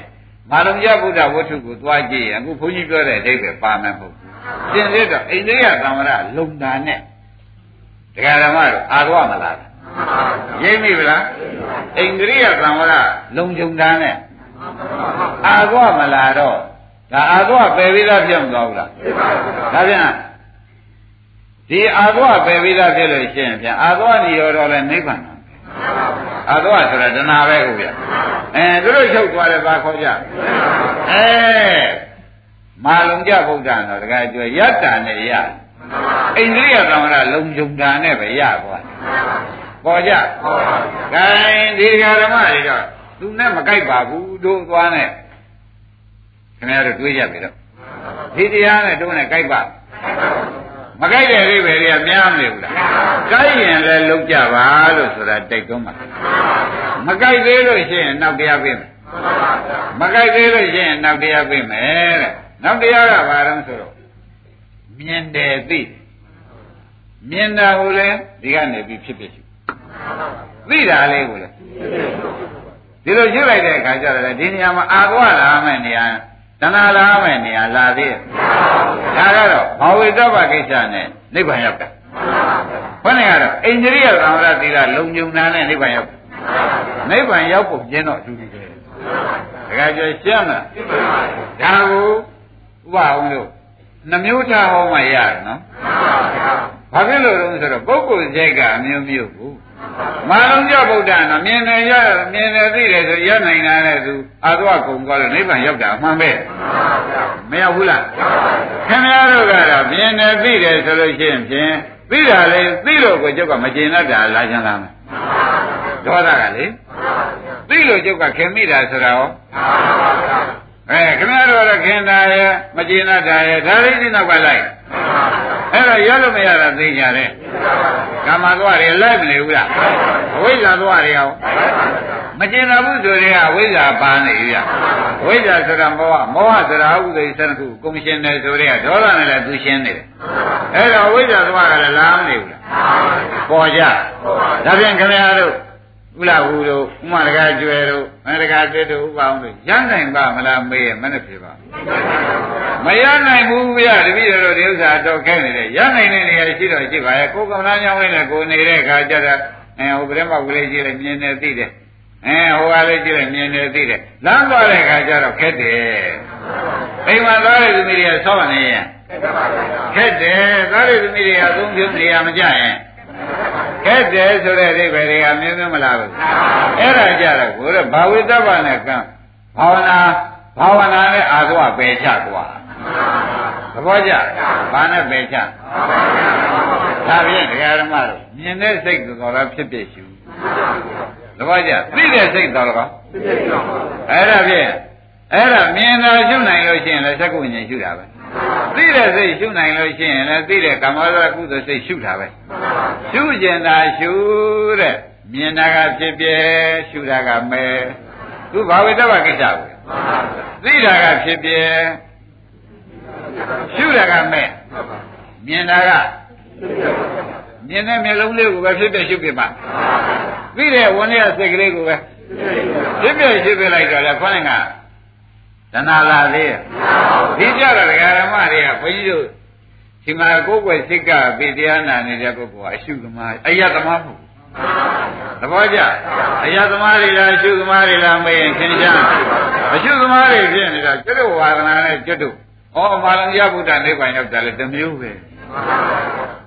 မာလုံရဗုဒ္ဓဝတ္ထုကိုသွားကြည့်ရင်အခုဘုန်းကြီးပြောတဲ့အဓိပ္ပာယ်ပါမယ်မဟုတ်ဘူး။သင်သေးတော့အိန္ဒိယသံဝရလုံတာနဲ့တရားဓမ္မတော့အာသွားမလား။ရိပ်မိဗလား။အိန္ဒိယသံဝရလုံကြုံတာနဲ့အာသွားမလားတော့ဒါအာသဝပယ်ပြီးသားဖြစ်မသွားဘူးလားဒါပြန် ဒီအာသဝပယ်ပြီးသားဖြစ်လို့ရှိရင်ပြန်အာသဝနိရောဓလည်းနိဗ္ဗာန်အာသဝဆိုတာတဏှာပဲကိုဗျအဲသူတို့ချုပ်သွားတယ်ဘာခေါ်ကြအဲမာလုံကြဗုဒ္ဓံတော့တကယ်ကျွယတ္တနဲ့ရအိန္ဒြိယသမရလုံုံတာနဲ့ပဲရသွားပေါ်ကြပေါ်ပါဘူး။ခိုင်းဒီဃာဓမ္မတွေတော့သူနဲ့မကြိုက်ပါဘူးတို့သွားနဲ့ခင်ဗျားတို့တွေးကြပြီတော့ဒီတရားနဲ့တို့နဲ့ကြိုက်ပါ မကြိုက်တဲ့အိဗယ်တွေကများမနေဘူးလားကြိုက်ရင်လည်းလုံးကြပါလို့ဆိုတာတိုက်တွန်းပါမကြိုက်သေးလို့ရှိရင်နောက်တရားပြင်မယ်မကြိုက်သေးလို့ရှိရင်နောက်တရားပြင်မယ်တဲ့နောက်တရားကဘာလဲဆိုတော့မြင်တယ်သိမြင်တာကိုလည်းဒီကနေပြီးဖြစ်ဖြစ်ရှိသိတာလေးကိုလည်းဒီလိုရှင်းလိုက်တဲ့အခါကျတော့ဒီနေရာမှာအာကွာလာမယ့်နေရာ တဏှာလာမယ့်နေရာလာသေးတယ်ဒါကတော့ဘာဝိတ္တပကိစ္စနဲ့နိဗ္ဗာန်ရောက်တာဘုန်းကြီးကတော့အိန္ဒြိယသံဝရသီလလုံုံနာနဲ့နိဗ္ဗာန်ရောက်နိဗ္ဗာန်ရောက်ဖို့ကျင်းတော့အတူတူပဲဒါကြကြရှင်းမလားဒါကိုဥပအောင်လို့နှမျိုးထားဟောမှရတယ်နော်ဘာဖြစ်လို့လဲဆိုတော့ပုဂ္ဂိုလ်စိတ်ကအမျိုးမျိုးဘူး မာလုံးကြဗုဒ္ဓနော်မြင်တယ်ရမြင်တယ်သိတယ်ဆိုရနိုင်တာနဲ့သူအာသဝကုံသွားလို့နိဗ္ဗာန်ရောက်တာအမှန်ပဲမရောက်ဘူးလားခင်ဗျားတို့ကတော့မြင်တယ်သိတယ်ဆိုလို့ရှိရင်ဖြင့်သိတာလေသိလို့ကိုကျုပ်ကမကျေနပ်တာလာချင်လားမယ်ဒေါသကလေသိလို့ကျုပ်ကခင်မိတာဆိုတာရောအဲခင်ဗျားတို့ကတော့ခင်တာရဲ့မကျေနပ်တာရဲ့ဒါလေးဒီနောက်ကလိုက် အဲ့တော့ရလို့မရတာသိကြတယ်ကာမသွားတွေလိုက်မနေဘူးလားအဝိဇ္ဇာသွားတွေအောင်မကျင်နာဘူးဆိုရင်အဝိဇ္ဇာပါနေပြီလားအဝိဇ္ဇာဆိုတာမောဟမောဟဆိုတာဥဒိသရခုကုံရှင်တယ်ဆိုတဲ့ဒေါသနဲ့လည်းသူရှင်းနေတယ်အဲ့တော့အဝိဇ္ဇာသွားကလည်းလာမနေဘူးလားပေါ်ကြဒါပြန်ခင်ဗျားတို့ဥလာဘူးတို့ဥမတကားကျွဲတို့မတကားတက်တို့ဥပအောင်တို့ရနိုင်ပါမလားမေးရမနဲ့ဖြစ်ပါ မရနိုင်ဘူးဗျာတပည့်တော်ဒီဥစ္စာတော့ခဲနေတယ်ရနိုင်တဲ့နေရာရှိတော့ရှိပါရဲ့ကိုယ်ကမ္ဘာညောင်းနဲ့ကိုနေတဲ့အခါကျတော့အဲဟိုဗရမကလေးကြီးလည်းမြင်နေသိတယ်အဲဟိုကလေးကြီးလည်းမြင်နေသိတယ်လမ်းသွားတဲ့အခါကျတော့ခက်တယ်အိမ်မှာသွားတဲ့သူမိတွေကဆောက်နေရင်ခက်တယ်သွားတဲ့သူမိတွေကအသုံးပြုနေရမကြရင်ခက်တယ်ဆိုတဲ့အိဗယ်တွေကမြင်မလားဘူးအဲ့ဒါကြတော့ကိုယ်ကဘာဝိတ္တဗနဲ့ကံဘာဝနာဘာဝနာနဲ့အာသဝပယ်ချကွာ သဘောကျဘာနဲ့ပယ်ချဒါဖြင့်ဒကာဓမ္မတို့မြင်တဲ့စိတ်တော်တော်ဖြစ်ဖြစ်ရှုသဘောကျသိတဲ့စိတ်တော်တော်အဲ့ဒါဖြင့်အဲ့ဒါမြင်တာရှုနိုင်လို့ရှိရင်လည်းသက္ကုဉ္ဉ္ရှုတာပဲသိတဲ့စိတ်ရှုနိုင်လို့ရှိရင်လည်းသိတဲ့ကာမဝရကုသိုလ်စိတ်ရှုတာပဲရှုကျင်တာရှုတဲ့မြင်တာကဖြစ်ပြရှုတာကမဲသူဘာဝိတ္တဝကိစ္စပဲသိတာကဖြစ်ပြ ရှုတာကမဲ့မြင်တာကမြင်တဲ့မျက်လုံးလေးကိုပဲဖြစ်ဖြစ်ရှုပြပါသိတဲ့ဝင်ရစိတ်ကလေးကိုပဲဖြစ်ဖြစ်ရှုပြလိုက်တော့လေခေါင်းကတဏှာလာသေးရဲ့ဒီကြတော့ဒကာရမတွေကဘုန်းကြီးတို့ဒီမှာကိုယ်ွယ်စိတ်ကပေတရားနာနေတဲ့ပုဂ္ဂိုလ်ကအရှုသမားအယတမမဟုတ်သဘောကျအယသမားတွေလားအရှုသမားတွေလားမရင်သင်ကြအရှုသမားတွေဖြစ်နေတာကျွတ်ဝါဒနာနဲ့ကျွတ်တို့ ဩမာလံရဗုဒ္ဓနိဗ္ဗာန်ရောက်တယ်လေတမျိုးပဲ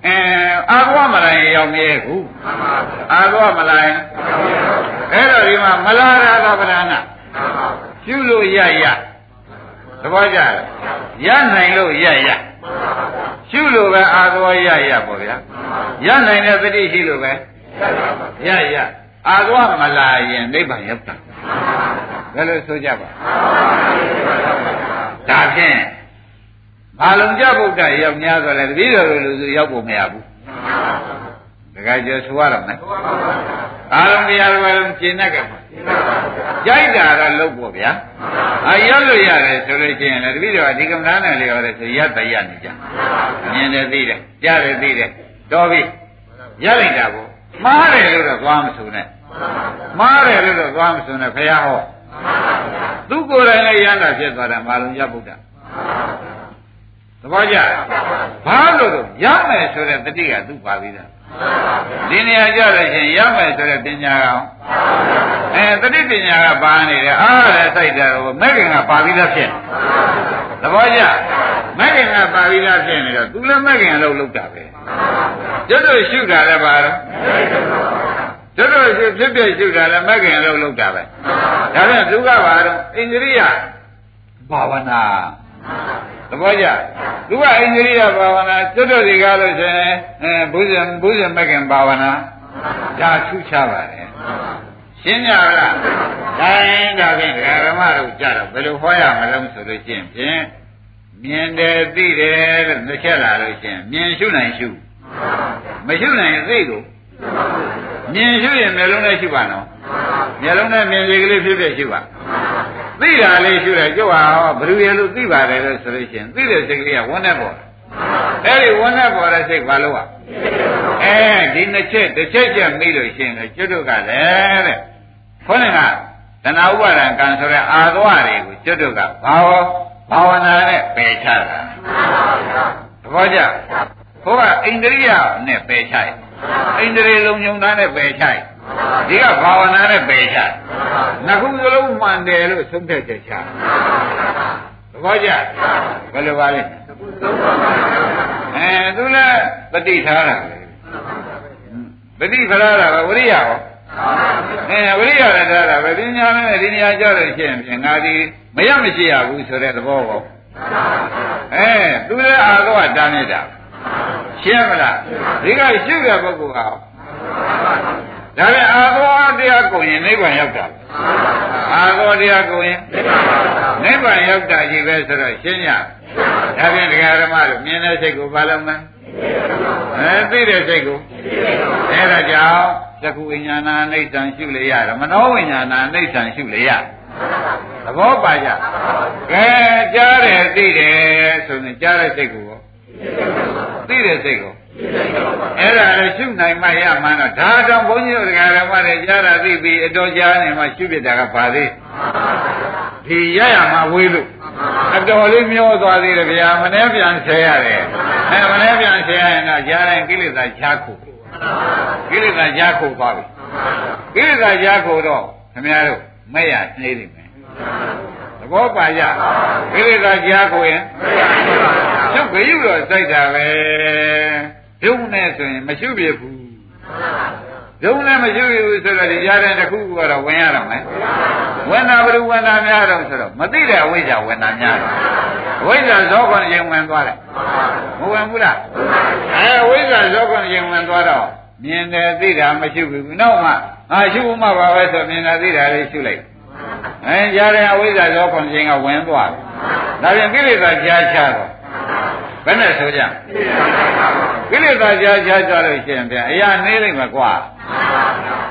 အဲအာသဝမလိုင်းရောက်မြဲခုအာသဝမလိုင်းအဲ့တော့ဒီမှာမလာရာသဗ္ဗဒါနပြုလို့ရရသဘောကျလားရနိုင်လို့ရရရှုလို့ပဲအာသဝရရပေါ့ဗျာရနိုင်တဲ့တတိရှိလို့ပဲရရအာသဝမလာရင်နိဗ္ဗာန်ရောက်တာဘယ်လိုဆိုကြပါဒါဖြင့် ဘာလုံးကြဗုဒ္ဓရောက်များဆိုလဲတပည့်တော်လူစုရောက်ဖို့မရဘူးတခါကျဆိုရတော့မယ်အာလုံးတရားတော်လုံးရှင်းတတ်ကြပါကြိုက်တာတော့လုပ်ဖို့ဗျာအာရလို့ရတယ်ဆိုလို့ရှိရင်လည်းတပည့်တော်အဒီကမ္ဘာနဲ့လျော်တယ်ဆိုရတရနေကြမြင်တယ်သိတယ်ကြားတယ်သိတယ်တော်ပြီရလိုက်တာကိုမှားတယ်လို့တော့သွားမဆိုနဲ့မှားတယ်လို့တော့သွားမဆိုနဲ့ဖះဟောသူကိုယ်တိုင်လည်းရမ်းတာဖြစ်သွားတယ်မာလုံးရဗုဒ္ဓ သဘောကျဘာလို့တော့ရမယ်ဆိုတဲ့တတိကသူ့ပါပြီးသားဒီနေရာကြလို့ရှိရင်ရမယ်ဆိုတဲ့ပညာကောင်အဲတတိပညာကပါနေတယ်အားလည်းစိုက်တယ်ဟိုမဲ့ခင်ကပါပြီးသားဖြစ်သသဘောကျမဂ္ဂင်ကပါဠိလားဖြစ်နေတော့သူလည်းမဂ္ဂင်အလုပ်လုပ်တာပဲကျွတ်တို့ရှုတာလည်းပါတော့ကျွတ်တို့ရှုဖြစ်ဖြစ်ရှုတာလည်းမဂ္ဂင်အလုပ်လုပ်တာပဲဒါဖြင့်သူကပါတော့ဣန္ဒြိယဘာဝနာ သဘောကျသူကဣန္ဒြိယဘာဝနာကျွတ်တို့ဒီကားလို့ဆိုရင်အဲဘုဇင်ဘုဇင်မဂ္ဂင်ဘာဝနာဒါထူးခြားပါတယ်ရှင်းကြလားဒါရင်ဒါဖြင့်ဓမ္မတို့ကြတော့ဘယ်လိုဟောရမလဲဆိုလို့ရှိရင်ဖြင့်မြင်တယ်သိတယ်လို့နှစ်ချက်လာလို့ရှိရင်မြင်ရှုနိုင်ရှုမရှုနိုင်ရင်သိကိုမြင်ရှုရင်မျက်လုံးနဲ့ရှုပါနော်မျက်လုံးနဲ့မြင်စီကလေးဖြစ်ဖြစ်ရှုပါ သိတာလေးရှုတယ်ကြွဟာဘယ်လိုရလို့သိပါတယ်လို့ဆိုလို့ရှိရင်သိတဲ့စိတ်ကလေးကဝန်းနဲ့ပေါ်တယ်အဲ့ဒီဝန်းနဲ့ပေါ်တဲ့စိတ်ဘာလို့ ਆ အဲဒီနှစ်ချက်တစ်ချက်ချက်မိလို့ရှိရင်ကျွတ်တို့ကလည်းတဲ့ခေါင်းကသနာဥပါဒံကံဆိုတဲ့အာသဝတွေကိုကျွတ်တို့ကဘာဝဘာဝနာနဲ့ပယ်ချတာသဘောကျဟိုကအိန္ဒြိယနဲ့ပယ်ချရအိန္ဒြေလုံးညုံသားနဲ့ပယ်ချရ ဒီကဘာဝနာနဲ့ပယ်ချနှစ်ခုစလုံးမှန်တယ်လို့သုံးဖြတ်ချက်ချသဘောကျဘယ်လိုပါလဲအဲသူလည်းပฏิထားတာပဲပฏิခရတာပဲဝရိယရောအဲဝရိယလည်းထားတာပဲပညာနဲ့ဒီနေရာကြောက်လို့ရှိရင်ဖြင့်ငါဒီမရမရှိရဘူးဆိုတဲ့သဘောပေါ့အဲသူလည်းအာသောကတားနေတာရှင်းမလားဒီကရှုတဲ့ပုဂ္ဂိုလ်ဟာ ဒါပြန်အာသောတရားကိုရင်နိဗ္ဗာန်ရောက်တာအာသောတရားကိုရင်နိဗ္ဗာန်ရောက်တာကြီးပဲဆိုတော့ရှင်းရဒါပြန်တရားဓမ္မတို့မြင်တဲ့စိတ်ကိုဘာလို့မလဲအဲသိတဲ့စိတ်ကိုအဲဒါကြောင့်သကုဝိညာဏအိဋ္ဌံရှုလေရတယ်မနောဝိညာဏအိဋ္ဌံရှုလေရသဘောပါကြကဲကြားတယ်သိတယ်ဆိုရင်ကြားတဲ့စိတ်ကိုသိတဲ့စိတ်ကို အဲ့ဒါလည်းရှုနိုင်မှရမှန်းတော့ဒါကြောင့်ဘုန်းကြီးတို့ဓမ္မတွေကြားတာသိပြီးအတော်ကြားနေမှရှုပြတာကပါသေးဒီရရမှာဝေးလို့အတော်လေးမျောသွားသေးတယ်ဗျာမနေ့ပြန်ဆဲရတယ်အဲမနေ့ပြန်ဆဲရရင်တော့ကြားတိုင်းကိလေသာချားခုကိလေသာချားခုသွားပြီကိလေသာချားခုတော့ခင်ဗျားတို့မဲ့ရနှေးနေမယ်သဘောပါကြကိလေသာချားခုရင်ကျုပ်ခရုတော့စိုက်တာပဲ ဒုံနဲ့ဆိုရင်မရှုပြဘူးဒုံနဲ့မရှုရဘူးဆိုတော့ဒီကြားတဲ့တစ်ခုကတော့ဝင်ရတော့မယ်ဝင်တာဘယ်လိုဝင်တာများတော့ဆိုတော့မသိတဲ့အဝိဇ္ဇာဝင်တာများတယ်အဝိဇ္ဇာဇောခွန်ရင်ဝင်သွားတယ်မဝင်ဘူးလားအဲအဝိဇ္ဇာဇောခွန်ရင်ဝင်သွားတော့မြင်တယ်သိတာမရှုဘူးနောက်မှငါရှုမှပါပဲဆိုမြင်တာသိတာလေးရှုလိုက်အဲကြားတဲ့အဝိဇ္ဇာဇောခွန်ရင်ကဝင်သွားတယ်ဒါပြန်ကိလေသာကြားချတော့ ဘယ်နဲ့ဆိုကြကိလေသာကြားချကြလို့ရှိရင်ပြန်အရာနေလိမ့်မယ်ကွာ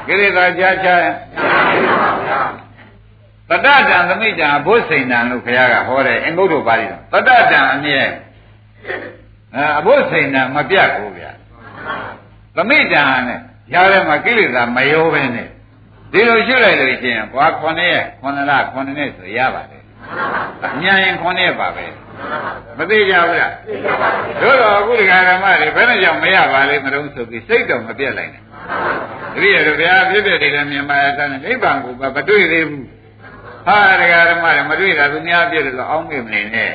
ကိလေသာကြားချရင်တတ္တတံသမိတံဘုစိန်တံလို့ခရကဟောတယ်အင်္ဂုတ္တပါဠိတော်တတ္တတံအမြဲအဲအဘုစိန်တံမပြတ်ဘူးဗျာသမိတံနဲ့ရားထဲမှာကိလေသာမရောပဲနဲ့ဒီလိုရှုလိုက်လို့ရှိရင်ဘွာ9ရက်9လ9နှစ်ဆိုရပါတယ် အမြန်ရင်9ရက်ပါပဲမသိကြဘူးလားတို့တော့အခုဒီဃာရမတွေဘယ်နဲ့ကြောင့်မရပါလိမ့်မလို့ဆိုပြီးစိတ်တော့မပြတ်လိုက်နဲ့တတိယတို့ဗျာဖြစ်ဖြစ်တယ်လည်းမြင်ပါရဲ့ကနေနိဗ္ဗာန်ကိုမတွေ့သေးဘူးဟာဒကာဓမ္မတွေမတွေ့တာသူများပြည့်တယ်လို့အောင်းမိမနေနဲ့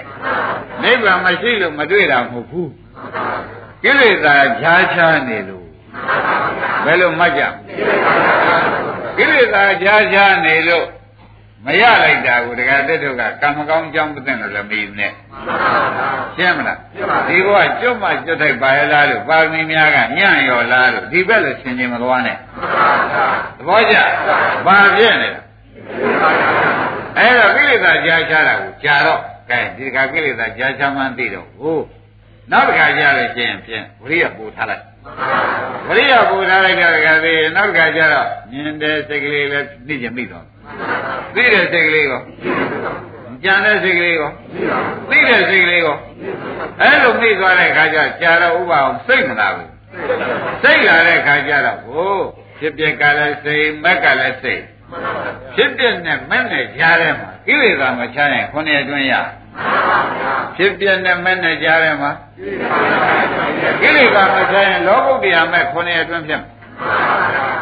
နိဗ္ဗာန်မရှိလို့မတွေ့တာမဟုတ်ဘူးကိလေသာဖြားချနေလို့ဘယ်လိုမှတ်ကြကိလေသာဖြားချနေလို့ မရလိုက်တာကိုဒကာတက်တို့ကကံမကောင်းကြောင်းမသိလို့လည်းမယူနဲ့ရှင်းမလားဒီဘဝကျွတ်မှကျွတ်ထိုက်ပါရလားလို့ပါရမီများကညံ့ရော်လားလို့ဒီဘက်လည်းဆင်ခြင်မသွားနဲ့သဘောကျဘာဖြစ်နေလဲအဲ့တော့ကိလေသာကြားချတာကိုကြာတော့ကဲဒီကကိလေသာကြားချမှန်းသိတော့ဟိုနောက်တစ်ခါကြားလို့ရှိရင်ဖြင့်ဝိရိယပူထားလိုက် ဝိရိယပူထားလိုက်တော့ကသေးနောက်တစ်ခါကျတော့မြင်တဲ့စိတ်ကလေးလည်းသိချင်မိတော့သိတဲ့စိတ်ကလေးကောကြံတဲ့စိတ်ကလေးကောသိတဲ့စိတ်ကလေးကောအဲ့လိုမိသွားတဲ့ခါကျကြာတော့ဥပအောင်စိတ်မလာဘူးစိတ်လာတဲ့ခါကျတော့ဟိုဖြစ်ပြက်ကလည်းစိတ်မက်ကလည်းစိတ် ဖြစ်ပြနဲ့မက်နဲ့ကြားထဲမှာကိလေသာမချရင်ခုနှစ်အတွင်းရဖြစ်ပြနဲ့မက်နဲ့ကြားထဲမှာကိလေသာမချရင်လောကုတ္တရာမဲ့ခုနှစ်အတွင်းဖြစ်မှာ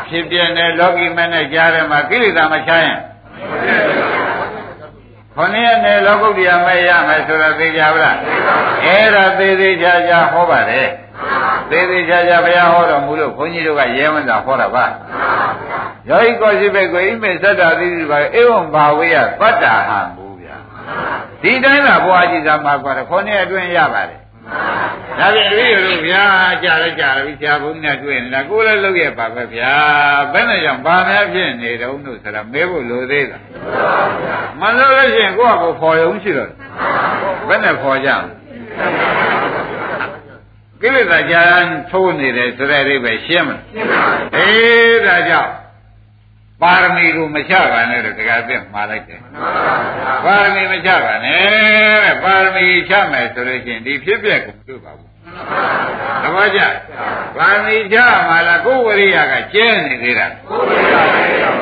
ဖြစ်ပြနဲ့လောကီမက်နဲ့ကြားထဲမှာကိလေသာမချရင် ခொနည်းနဲ့လောကုတ္တရာမဲ့ရမယ်ဆိုတော့သိကြပါလားအဲ့ဒါသေးသေးချာချာဟောပါတယ်သေးသေးချာချာဘုရားဟောတော်မူလို့ခွန်ကြီးတို့ကရဲဝံသာဟောတာပါယောဟိကောရှိဘက်ကိုဣမေသတ္တာတိတိပါဧဝံဘာဝေယပတ္တာဟံဘူဗျာဒီတိုင်းကဘုရားကြီးသာမှာကွာတယ်ခொနည်းအတွင်းရပါတယ် ဒါပြန်တွေ့ရလို့ဗျာကြားလိုက်ကြားပြီဆရာဘုန်းကြီးနဲ့တွေ့နေတာကိုယ်လည်းလုပ်ရပါပဲဗျာဘယ်နဲ့ကြောင့်ဘာများဖြစ်နေတုံးလို့ဆိုတာမဲဖို့လိုသေးတာမလို့လို့ရှိရင်ကိုယ့်ဟာကိုယ်ဖော်ရုံရှိတော့ဘယ်နဲ့ဖော်ကြလဲကိလေသာကြာထိုးနေတယ်ဆိုတဲ့အိဗယ်ရှင်းမလားရှင်းပါဘူးအေးဒါကြောင့် ပါရမီကိုမချပါနဲ့တော့တခါပြမှားလိုက်တယ်ပါရမီမချပါနဲ့တဲ့ပါရမီချမယ်ဆိုလို့ရှိရင်ဒီဖြစ်ပျက်ကိုမတွေ့ပါဘူးသဘောကျပါရမီချမှာလားကိုယ်ဝရိယကကျဲနေသေးတာကိုယ်ဝရိယ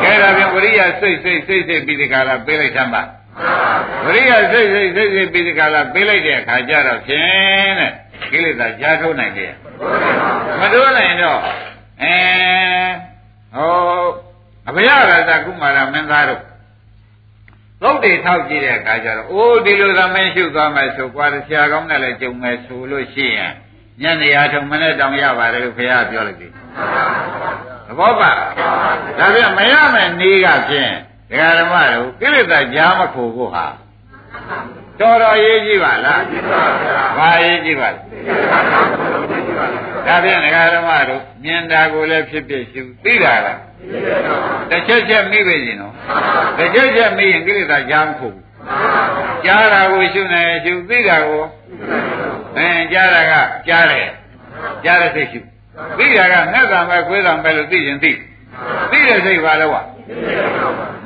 ကဲဒါပြန်ဝရိယစိတ်စိတ်စိတ်စိတ်ပြီးဒီကလာပေးလိုက်သမ်းပါဝရိယစိတ်စိတ်စိတ်စိတ်ပြီးဒီကလာပေးလိုက်တဲ့အခါကျတော့ဖြင့်တဲ့ကိလေသာကြားထုတ်နိုင်တယ်မတိုးနိုင်တော့အဲဟော အဘယရတကုမာရမင်းသားတို့သုတ်တွေထောက်ကြည့်တဲ့အခါကျတော့အိုးဒီလိုသမင်းရှုသွားမယ်ဆိုကွာဆရာကောင်းနဲ့လည်းကြုံမယ်ဆိုလို့ရှိရင်ညနေရာထုံမနဲ့တောင်ရပါတယ်လို့ခင်ဗျားပြောလိုက်ပြီသဘောပါဒါပြန်မရမယ်နေကဖြင့်ဒကာဓမ္မတို့ကိလေသာကြားမခိုဖို့ဟာ တော်တော်ရေးကြည့်ပါလားဘာရေးကြည့်ပါလဲဒါဖြင့်ဒကာဓမ္မတို့မြင်တာကိုလည်းဖြစ်ဖြစ်ရှုသိတာလားတစ်ချက်ချက်မိပဲရှင်နော်တစ်ချက်ချက်မိရင်ကိလေသာကြားမခိုဘူးကြားတာကိုရှုနေရှုသိတာကိုအဲကြားတာကကြားတယ်ကြားတဲ့စိတ်ရှုသိတာကငှက်တာပဲခွေးတာပဲလို့သိရင်သိသိတဲ့စိတ်ပါလဲဝ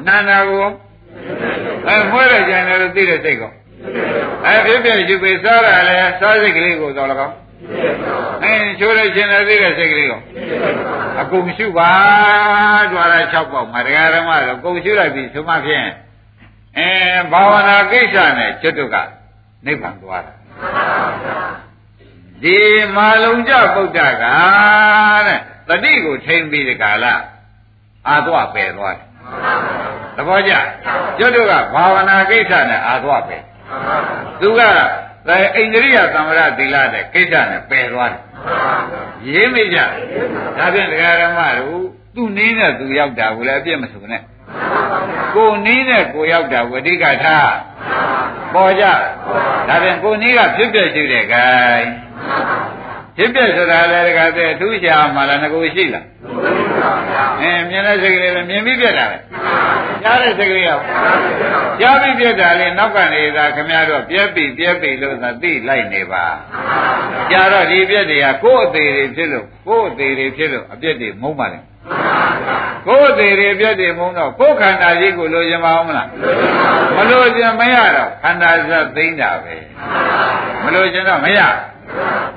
နာနာကိုအဲမွေးတဲ့ကြံတယ်လို့သိတဲ့စိတ်ကော အဲဖြစ်ဖြစ်ယူပေစားရလဲစားစိတ်ကလေးကိုတော့လကောအဲချိုးလိုက်ခြင်းလည်းသိတဲ့စိတ်ကလေးကိုအကုန်ရှုပါကြွားလာ6ပေါက်မှာတရားဓမ္မတော့ကုန်ရှုလိုက်ပြီဆိုမှဖြင့်အဲဘာဝနာကိစ္စနဲ့ကျွတ်တုကနိဗ္ဗာန်သွားတာဒီမာလုံကြပုဒ္ဒကတဲ့တတိကိုထိမ့်ပြီးဒီကာလအာသွားပယ်သွားတယ်သဘောကျကျွတ်တုကဘာဝနာကိစ္စနဲ့အာသွားပယ် သူကအဲအိန္ဒြိယသံဝရသီလတဲ့ကိစ္စနဲ့ပယ်သွားတယ်ရေးမိကြဒါဖြင့်တရားဓမ္မတို့သူ့နည်းနဲ့သူရောက်တာကိုလည်းအပြစ်မဆိုနဲ့ကိုနည်းနဲ့ကိုရောက်တာဝိတိကထားပေါ်ကြဒါဖြင့်ကိုနည်းကဖြစ်ပြရှိတဲ့ gain ဖြစ်ပြဆိုတာလည်းတခါတည်းအထူးရှာမှလားငကိုရှိလား အင်းမြင်တဲ့စိတ်ကလေးလည်းမြင်ပြီးပြက်တာပဲကြားတဲ့စိတ်ကလေးရောကြားပြီးပြက်တာလေနောက်ကနေသာခမရတော့ပြက်ပြီပြက်ပြီလို့သာသိလိုက်နေပါကြားတော့ဒီပြက်တွေကကိုယ်အသေးတွေဖြစ်လို့ကိုယ်အသေးတွေဖြစ်လို့အပြက်တွေမုန်းပါလေကိုယ်အသေးတွေပြက်တွေမုန်းတော့ကိုယ်ခန္ဓာကြီးကိုလိုချင်ပါအောင်မလားမလိုချင်မရတော့ခန္ဓာစသိမ့်တာပဲမလိုချင်တော့မရဒါ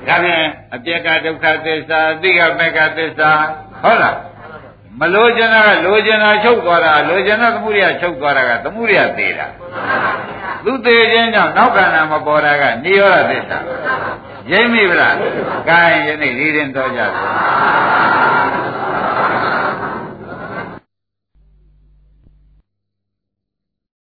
ပြန်အပြက်ကဒုက္ခသစ္စာအသိကမက္ခသစ္စာ ဟုတ်လားမလိုချင်တာကလိုချင်တာချုပ်သွားတာလိုချင်တာသမှုရိယချုပ်သွားတာကသမှုရိယသေးတာသူသေးခြင်းကြောင့်နောက်ကဏ္ဍမပေါ်တာကနိရောဓသစ္စာရိမ့်မိဗလား gain ယနေ့ဒီရင်တော့ကြပါ